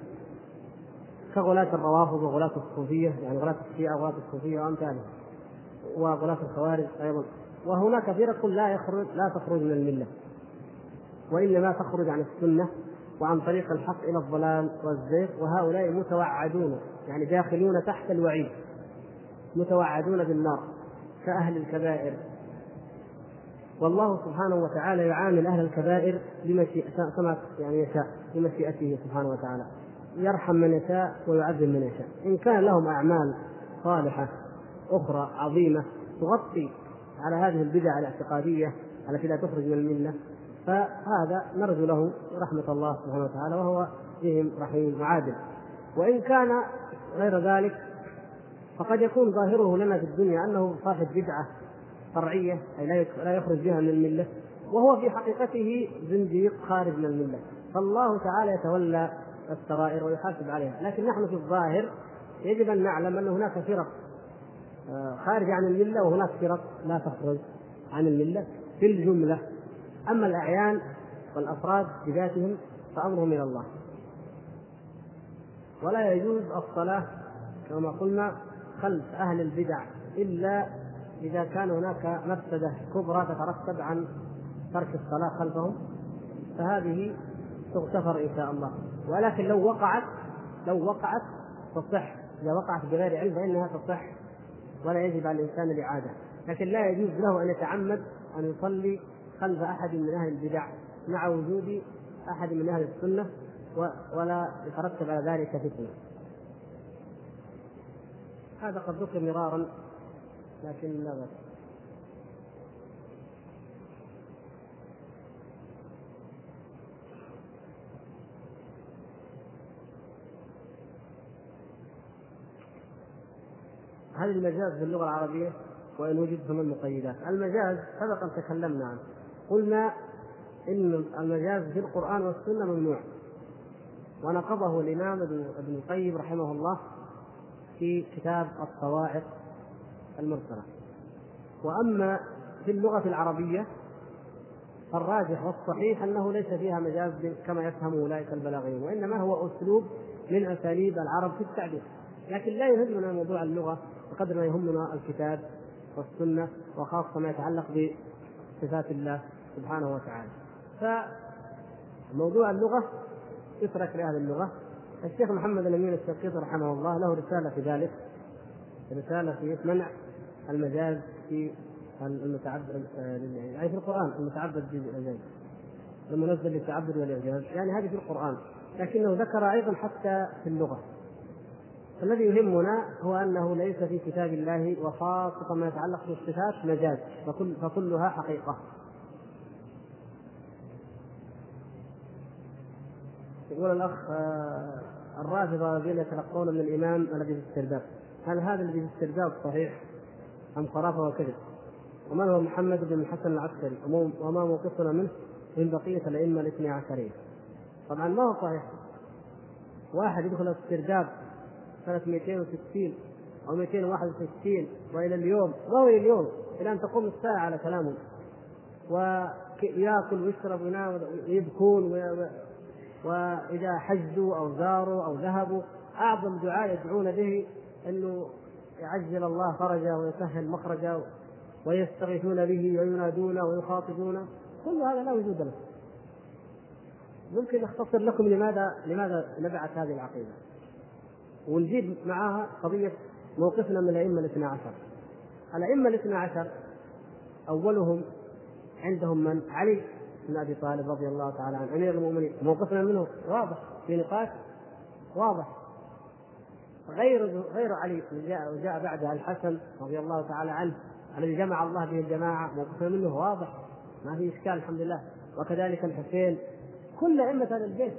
كغلاة الروافض وغلاة الصوفية يعني غلاة الشيعة وغلاة الصوفية وأمثالها وغلاة الخوارج أيضا. وهناك فرق لا يخرج لا تخرج من الملة وإنما تخرج عن السنة وعن طريق الحق إلى الضلال والزيغ. وهؤلاء متوعدون يعني داخلون تحت الوعيد متوعدون بالنار كأهل الكبائر والله سبحانه وتعالى يعامل أهل الكبائر بمشيئته كما يعني يشاء بمشيئته سبحانه وتعالى. يرحم من يشاء ويعذب من يشاء. إن كان لهم أعمال صالحة أخرى عظيمة تغطي على هذه البدع الاعتقادية التي لا تخرج من الملة فهذا نرجو له رحمة الله سبحانه وتعالى وهو بهم رحيم وعادل. وإن كان غير ذلك فقد يكون ظاهره لنا في الدنيا أنه صاحب بدعة فرعيه أي لا يخرج بها من الملة وهو في حقيقته زنديق خارج من الملة. فالله تعالى يتولى السرائر ويحاسب عليها. لكن نحن في الظاهر يجب أن نعلم أن هناك فرق آه، خارجه عن الملة وهناك فرق لا تخرج عن الملة في الجملة. أما الأعيان والأفراد بذاتهم فأمرهم إلى الله. ولا يجوز الصلاة كما قلنا خلف أهل البدع إلا إذا كان هناك مفسدة كبرى تترتب عن ترك الصلاة خلفهم فهذه تغتفر إن شاء الله. ولكن لو وقعت لو وقعت تصح. إذا وقعت بغير علم فإنها تصح ولا يجب على الإنسان الإعادة. لكن لا يجوز له أن يتعمد أن يصلي خلف أحد من أهل البدع مع وجود أحد من أهل السنة ولا يترتب على ذلك فتنة. هذا قد ذكر مرارا لكن لا بأس هل المجاز في اللغة العربية وإن وجد فما المقيدات؟ المجاز سبقا تكلمنا عنه. قلنا إن المجاز في القرآن والسنة ممنوع. ونقضه الإمام ابن القيم رحمه الله في كتاب الصواعق المرسلة. وأما في اللغة العربية الراجح والصحيح أنه ليس فيها مجاز كما يفهم أولئك البلاغيون وإنما هو أسلوب من أساليب العرب في التعبير. لكن لا يهمنا موضوع اللغة بقدر ما يهمنا الكتاب والسنة وخاصة ما يتعلق بصفات الله سبحانه وتعالى. فموضوع اللغة يترك لأهل اللغة. الشيخ محمد الأمين الشنقيطي رحمه الله له رسالة في ذلك رسالة في منع المجاز في المتعبد يعني في القرآن المتعبد بالإعجاز. المنزل للتعبد والإعجاز. يعني هذه في القرآن. لكنه ذكر أيضا حتى في اللغة. الذي يهمنا هو أنه ليس في كتاب الله وخاصة ما يتعلق بالصفات مجاز فكل فكلها حقيقة. يقول الأخ آه، الرافضة الذين يتلقون من الإمام الذي في الاسترداد هل هذا الذي في الاسترداد صحيح؟ ام خرافة وكذب؟ ومن هو محمد بن الحسن العسكري وما موقفنا منه من بقية الأئمة الاثني عشريه؟ طبعا ما هو صحيح واحد يدخل الاسترداد سنة 260 أو 261 وإلى اليوم ما هو اليوم إلى أن تقوم الساعة على كلامهم ويأكل ويشرب وينام ويبكون وإذا حجوا أو زاروا أو ذهبوا أعظم دعاء يدعون به أنه يعجل الله فرجا ويسهل مخرجا ويستغيثون به وينادون ويخاطبون كل هذا لا وجود له. ممكن نختصر لكم لماذا لماذا نبعت هذه العقيدة. ونجيب معها قضية موقفنا من الأئمة الاثنى عشر. الأئمة الاثنى عشر أولهم عندهم من؟ علي بن أبي طالب رضي الله تعالى عنه أمير المؤمنين. موقفنا منه واضح في نقاش واضح. غير غير علي جاء وجاء بعدها الحسن رضي الله تعالى عنه الذي جمع الله به الجماعة موقفنا منه واضح ما في إشكال الحمد لله. وكذلك الحسين كل أئمة هذا البيت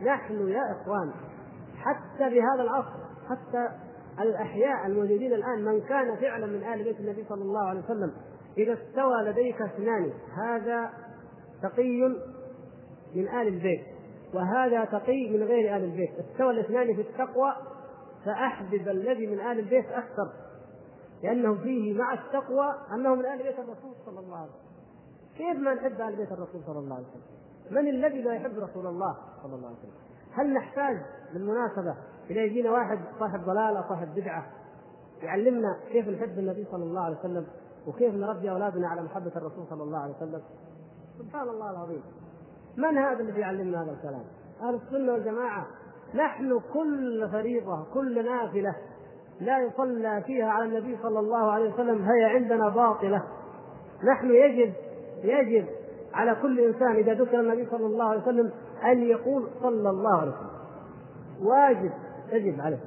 نحن يا إخوان حتى بهذا العصر حتى الأحياء الموجودين الآن من كان فعلا من آل بيت النبي صلى الله عليه وسلم إذا استوى لديك اثنان هذا تقي من آل البيت. وهذا تقي من غير آل البيت. استوى الاثنان في التقوى فأحبب الذي من آل البيت أكثر. لأنه فيه مع التقوى أنه من آل بيت الرسول صلى الله عليه وسلم. كيف ما نحب آل بيت الرسول صلى الله عليه وسلم؟ من الذي لا يحب رسول الله صلى الله عليه وسلم؟ هل نحتاج بالمناسبة إذا يجينا واحد صاحب ضلالة صاحب بدعة يعلمنا كيف نحب النبي صلى الله عليه وسلم وكيف نربي أولادنا على محبة الرسول صلى الله عليه وسلم؟ سبحان الله العظيم. من هذا الذي يعلمنا هذا الكلام؟ أهل السنة والجماعة. نحن كل فريضة كل نافلة. لا يصلى فيها على النبي صلى الله عليه وسلم هي عندنا باطلة. نحن يجب يجب على كل إنسان إذا ذكر النبي صلى الله عليه وسلم أن يقول صلى الله عليه وسلم. واجب يجب عليه.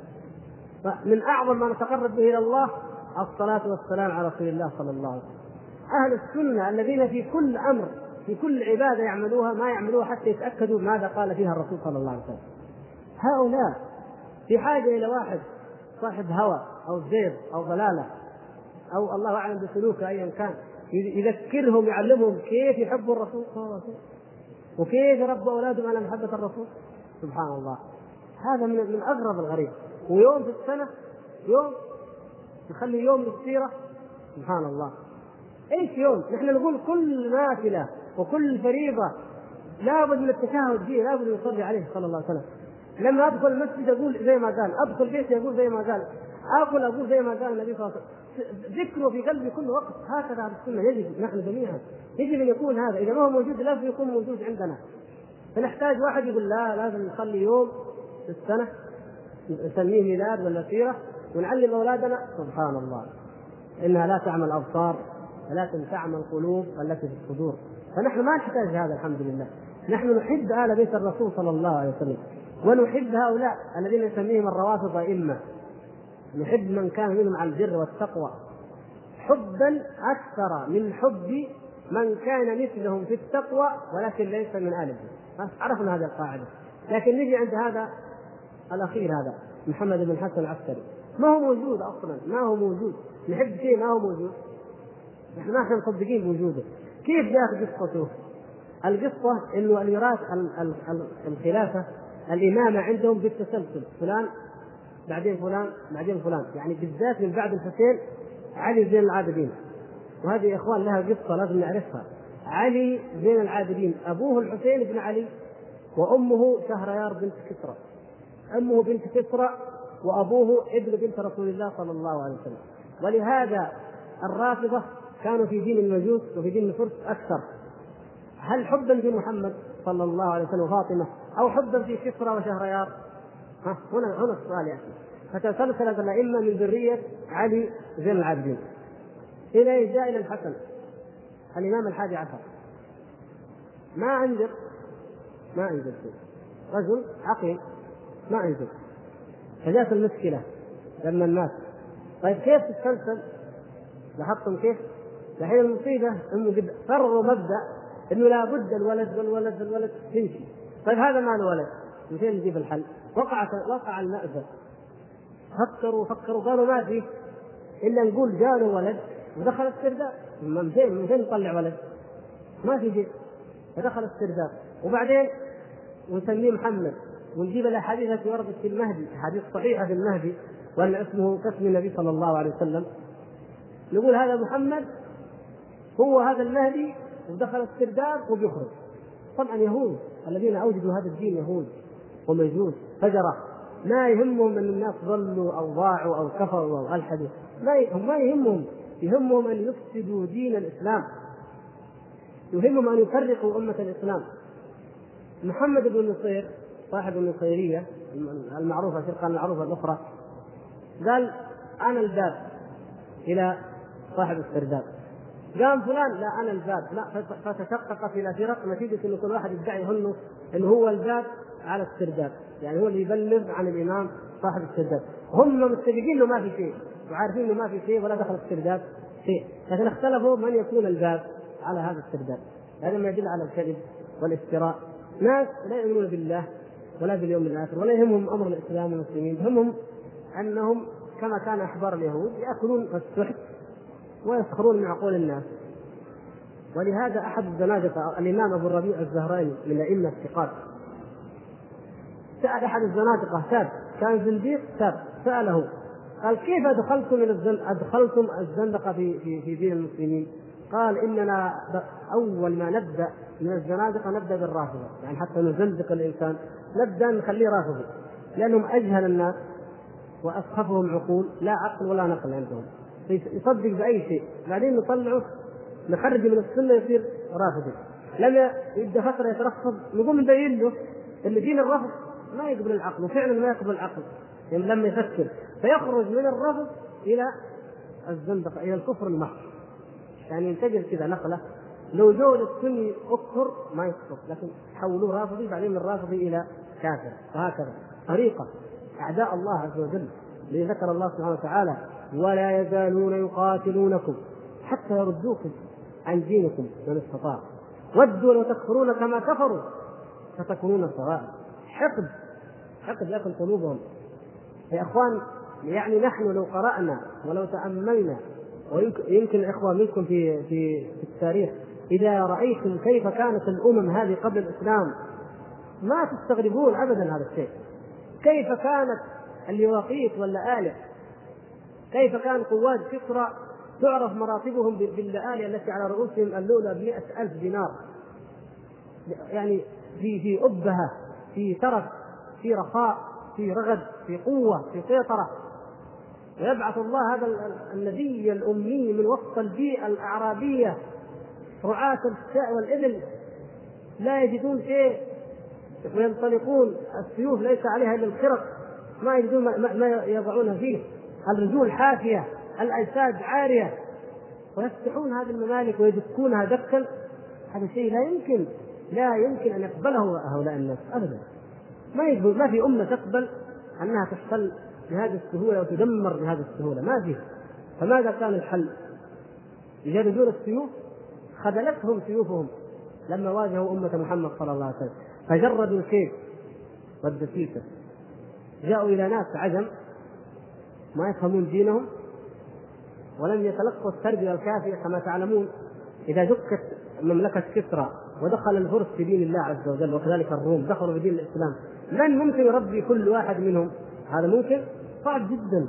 من أعظم ما نتقرب به إلى الله الصلاة والسلام على رسول الله صلى الله عليه وسلم. أهل السنة الذين في كل أمر في كل عبادة يعملوها ما يعملوها حتى يتأكدوا ماذا قال فيها الرسول صلى الله عليه وسلم. هؤلاء في حاجة إلى واحد صاحب هوى أو زيغ أو ضلالة أو الله أعلم بسلوكه ايا كان يذكرهم يعلمهم كيف يحبوا الرسول صلى الله عليه وسلم وكيف يربوا اولادهم على محبة الرسول. سبحان الله. هذا من من أغرب الغريب. ويوم في السنة يوم نخلي يوم للسيره سبحان الله. إيش يوم؟ نحن نقول كل نافلة. وكل فريضه لابد من التشهد فيه لابد من يصلي عليه صلى الله عليه وسلم. لما أدخل المسجد أقول زي ما قال أدخل بيتي أقول زي ما قال اكل أقول زي ما قال النبي صلى الله عليه وسلم. ذكره في قلبي كل وقت هكذا أهل السنة يجب نحن جميعا يجب أن يكون هذا. إذا ما هو موجود لازم يكون موجود عندنا. فنحتاج واحد يقول لا لازم نخلي يوم في السنة نسميه ميلاد ولا سيرة ونعلم أولادنا سبحان الله إنها لا تعمى الابصار ولكن تعمى القلوب التي في الصدور. فنحن ما نحتاج هذا الحمد لله. نحن نحب آل بيت الرسول صلى الله عليه وسلم ونحب هؤلاء الذين نسميهم الروافض ائمه نحب من كان منهم على البر والتقوى. حبا أكثر من حب من كان مثلهم في التقوى ولكن ليس من آل عرفنا هذه القاعدة. لكن نجي عند هذا الأخير هذا محمد بن الحسن العسكري. ما هو موجود أصلا؟ ما هو موجود. نحب شيء ما هو موجود. نحن ما إحنا مصدقين بوجوده. كيف جاءت قصته؟ القصة إنه الميراث الخلافة الإمامة عندهم بالتسلسل فلان بعدين فلان بعدين فلان. يعني بالذات من بعد الحسين علي زين العابدين. وهذه يا إخوان لها قصة لازم نعرفها. علي زين العابدين أبوه الحسين بن علي وأمه شهريار بنت كسرى. أمه بنت كسرى وأبوه ابن بنت رسول الله صلى الله عليه وسلم. ولهذا الرافضة كانوا في دين المجوس وفي دين الفرس أكثر. هل حبا في محمد صلى الله عليه وسلم وفاطمة أو حبا في كسرى وشهريار؟ ها هنا هنا السؤال ياتي فتسلسلت الأئمة من ذرية علي زين العابدين إلى جاء إلى الحسن؟ الإمام الحادي عشر. ما انجب ما انجب شيء رجل عقيم ما انجب فجاءت المشكلة لما الناس طيب كيف تتسلسل؟ لاحظتم كيف؟ الحين المصيبة إنه قد قرروا مبدأ إنه لابد الولد والولد والولد تمشي. طيب هذا ما له ولد من فين نجيب الحل؟ وقع وقع المأزق. فكروا فكروا قالوا ما في. إلا نقول جاله ولد ودخل السرداب من فين من فين نطلع ولد؟ ما في شيء. فدخل السرداب وبعدين ونسميه محمد. ونجيب الأحاديث التي وردت في المهدي. أحاديث صحيحة في المهدي. وأن اسمه كاسم النبي صلى الله عليه وسلم. نقول هذا محمد هو هذا المهدي ودخل السرداب وبيخرج. طبعا يهود الذين أوجدوا هذا الدين يهود ومجوس فجرة. ما يهمهم أن الناس ضلوا أو ضاعوا أو كفروا أو ألحدوا. ما هم ما يهمهم. يهمهم أن يفسدوا دين الإسلام. يهمهم أن يفرقوا أمة الإسلام. محمد بن نصير صاحب النصيرية المعروفة الفرقة المعروفة الأخرى قال أنا الباب إلى صاحب السرداب قام فلان لا أنا الباب. لا فتشققت إلى فرق. نتيجة انه كل واحد يدعي انه انه هو الباب على السرداب. يعني هو اللي يبلغ عن الإمام صاحب السرداب. هم متفقين انه ما في شيء. وعارفين إنه ما في شيء ولا دخل السرداب شيء. لكن اختلفوا من يكون الباب على هذا السرداب. هذا ما يدل على الكذب والافتراء. ناس لا يؤمنون بالله ولا باليوم الآخر ولا يهمهم أمر الإسلام والمسلمين. همهم أنهم كما كان احبار اليهود يأكلون السحت ويسخرون من عقول الناس. ولهذا أحد الزنادقة الإمام أبو الربيع الزهراني من الائمه الثقات سأل أحد الزنادقة شاب كان زنديق؟ شاب سأله قال كيف أدخلتم من الزن... أدخلتم الزندقة في في في دين المسلمين؟ قال إننا أول ما نبدأ من الزنادقة نبدأ بالرافضة، يعني حتى نزندق الإنسان نبدأ نخليه رافضي، لأنهم أجهل الناس وأسخفهم عقول لا عقل ولا نقل عندهم، يصدق بأي شيء، بعدين نطلعه نخرج من السنة يصير رافضي، لما يبدأ فتره يترفض نقوم نبين له إن دين الرفض ما يقبل العقل وفعلا ما يقبل العقل. يعني لما يفكر فيخرج من الرفض إلى الزندقه إلى الكفر المحض. يعني ينتقل كذا نقلة. لو جو السني أكفر ما يكفر لكن حولوه رافضي بعدين من رافضي إلى كافر. وهكذا طريقة أعداء الله عز وجل. ذكر الله سبحانه وتعالى ولا يزالون يقاتلونكم حتى يردوكم عن دينكم من استطاع. ودوا لو تكفرون كما كفروا فتكونون سواء حقد حقد ياكل قلوبهم. يا إخوان يعني نحن لو قرأنا ولو تأملنا ويمكن الاخوه منكم في في في التاريخ إذا رأيتم كيف كانت الأمم هذه قبل الإسلام ما تستغربون ابدا هذا الشيء. كيف كانت اللواقيت واللآلئ كيف كان قواد كسرى تعرف مراتبهم باللآلئ التي على رؤوسهم اللؤلؤ بمئة ألف دينار؟ يعني في في أبهة في ترف في رخاء في رغد في قوة في سيطرة. ويبعث الله هذا النبي الأمي من وسط البيئة الأعرابية رعاة الشاء والإبل. لا يجدون شيء وينطلقون. السيوف ليس عليها إلا الخرق. ما يجدون ما يضعون فيه. الرجول حافية الأجساد عارية. ويفتحون هذه الممالك ويدكونها دكا. هذا شيء لا يمكن لا يمكن أن يقبله هؤلاء الناس ابدا. ما يقبل ما في أمة تقبل أنها تحتل بهذه السهولة وتدمر بهذه السهولة. ما في. فماذا كان الحل؟ يجردون السيوف؟ خذلتهم سيوفهم لما واجهوا أمة محمد صلى الله عليه وسلم. فجردوا الكيد والدسيسة جاءوا إلى ناس عجم. ما يفهمون دينهم ولم يتلقوا التربية الكافية كما تعلمون. إذا دكت مملكة كسرى ودخل الفرس في دين الله عز وجل وكذلك الروم دخلوا في دين الإسلام من ممكن يربي كل واحد منهم. هذا ممكن؟ صعب جدا.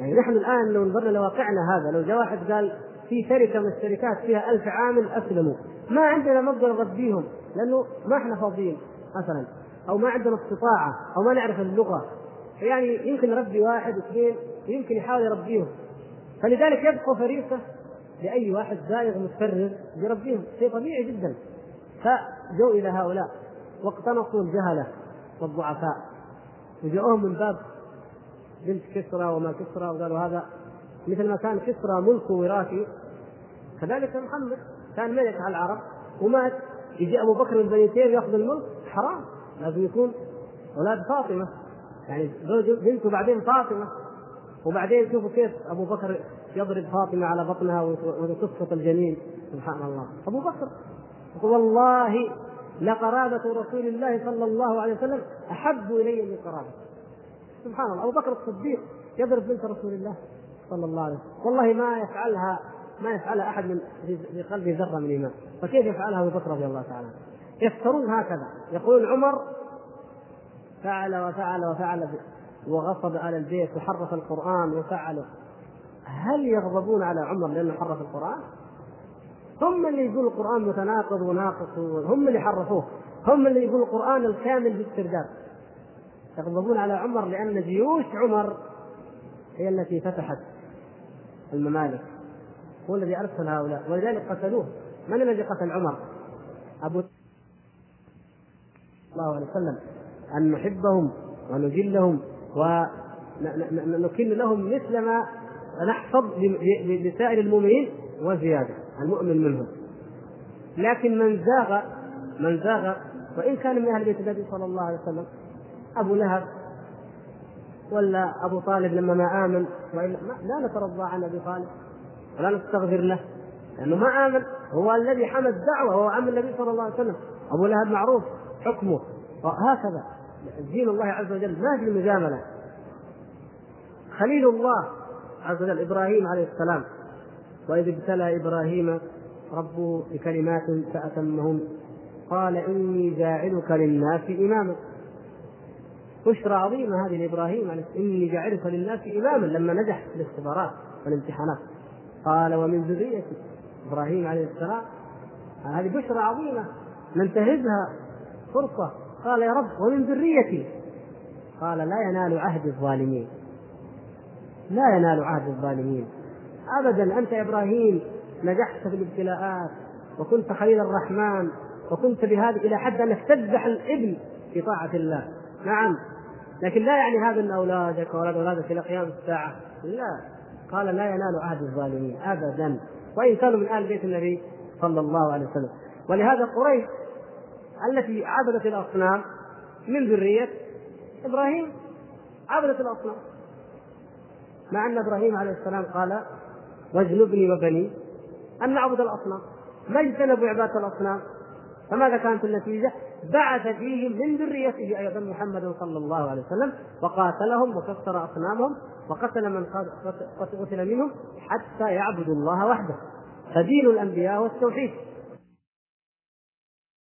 يعني نحن الآن لو نظرنا لواقعنا هذا لو جاء واحد قال في شركة من الشركات فيها ألف عامل أسلموا. ما عندنا مقدر نربيهم لأنه ما إحنا فاضيين مثلا أو ما عندنا استطاعة أو ما نعرف اللغة. يعني يمكن نربي واحد اثنين يمكن يحاول يربيهم. فلذلك يبقى فريسة لأي واحد زائغ متفرغ يربيهم شيء طبيعي جدا. فجوا إلى هؤلاء واقتنصوا الجهلة والضعفاء. وجاءوهم من باب بنت كسرى وما كسرى وقالوا هذا مثل ما كان كسرى ملك وراثي. كذلك محمد كان ملك على العرب ومات. يجي أبو بكر من بني يأخذ الملك. حرام. لازم يكون أولاد فاطمة. يعني زوج بنته بعدين فاطمة وبعدين شوفوا كيف أبو بكر يضرب فاطمة على بطنها وتسقط الجنين. سبحان الله. أبو بكر والله لقرابة رسول الله صلى الله عليه وسلم أحب إلي من قرابة. سبحان الله. أبو بكر الصديق يضرب بنت رسول الله صلى الله عليه وسلم. والله ما يفعلها ما يفعلها أحد من في قلبه ذرة من إيمان. فكيف يفعلها أبو بكر رضي الله تعالى؟ يفترون هكذا. يقول عمر فعل وفعل وفعل وغصب على البيت وحرف القرآن وفعل. هل يغضبون على عمر لأنه حرف القرآن؟ هم اللي يقولوا القرآن متناقض وناقص هم اللي حرفوه. هم اللي يقولوا القرآن الكامل باسترداد. يغضبون على عمر لأن جيوش عمر هي التي فتحت الممالك. هو الذي أرسل هؤلاء. ولذلك قتلوه. من الذي قتل عمر؟ أبو الله عليه وسلم. أن نحبهم ونجلهم ونكن لهم مثل ما نحفظ لسائر المؤمنين وزيادة المؤمن منهم. لكن من زاغ من زاغ وإن كان من أهل بيت النبي صلى الله عليه وسلم أبو لهب ولا أبو طالب لما ما آمن وإلا لا نترضى عن أبي طالب ولا نستغفر له لأنه ما آمن هو الذي حمى الدعوة وهو عم النبي صلى الله عليه وسلم. أبو لهب معروف حكمه وهكذا. دين الله عز وجل ما في مجاملة. خليل الله عز وجل إبراهيم عليه السلام. وإذ ابتلى إبراهيم ربه بكلمات فأتمهن قال إني جاعلك للناس إماما. بشرى عظيمة هذه لإبراهيم إني جاعلك للناس إماما. لما نجح في الاختبارات والامتحانات. قال ومن ذريتي إبراهيم عليه السلام. هذه بشرى عظيمة. ننتهزها فرصة. قال يا رب ومن ذريتي. قال لا ينال عهد الظالمين. لا ينال عهد الظالمين. ابدا أنت يا إبراهيم نجحت في الابتلاءات وكنت خليل الرحمن وكنت بهذا إلى حد أنك تذبح الابن في طاعة الله. نعم. لكن لا يعني هذا إن أولادك وأولاد أولادك إلى قيام الساعة. لا. قال لا ينال عهد الظالمين. ابدا. وإن كانوا من آل بيت النبي صلى الله عليه وسلم. ولهذا قريش التي عبدت الأصنام من ذرية إبراهيم. عبدت الأصنام. مع أن إبراهيم عليه السلام قال واجنبني وبني أن نعبد الأصنام. ما اجتنبوا عبادة الأصنام؟ فماذا كانت النتيجة؟ بعث فيهم من ذريته أيضا محمد صلى الله عليه وسلم وقاتلهم وكسر أصنامهم وقتل من قتل منهم حتى يعبدوا الله وحده. فدين الأنبياء هو التوحيد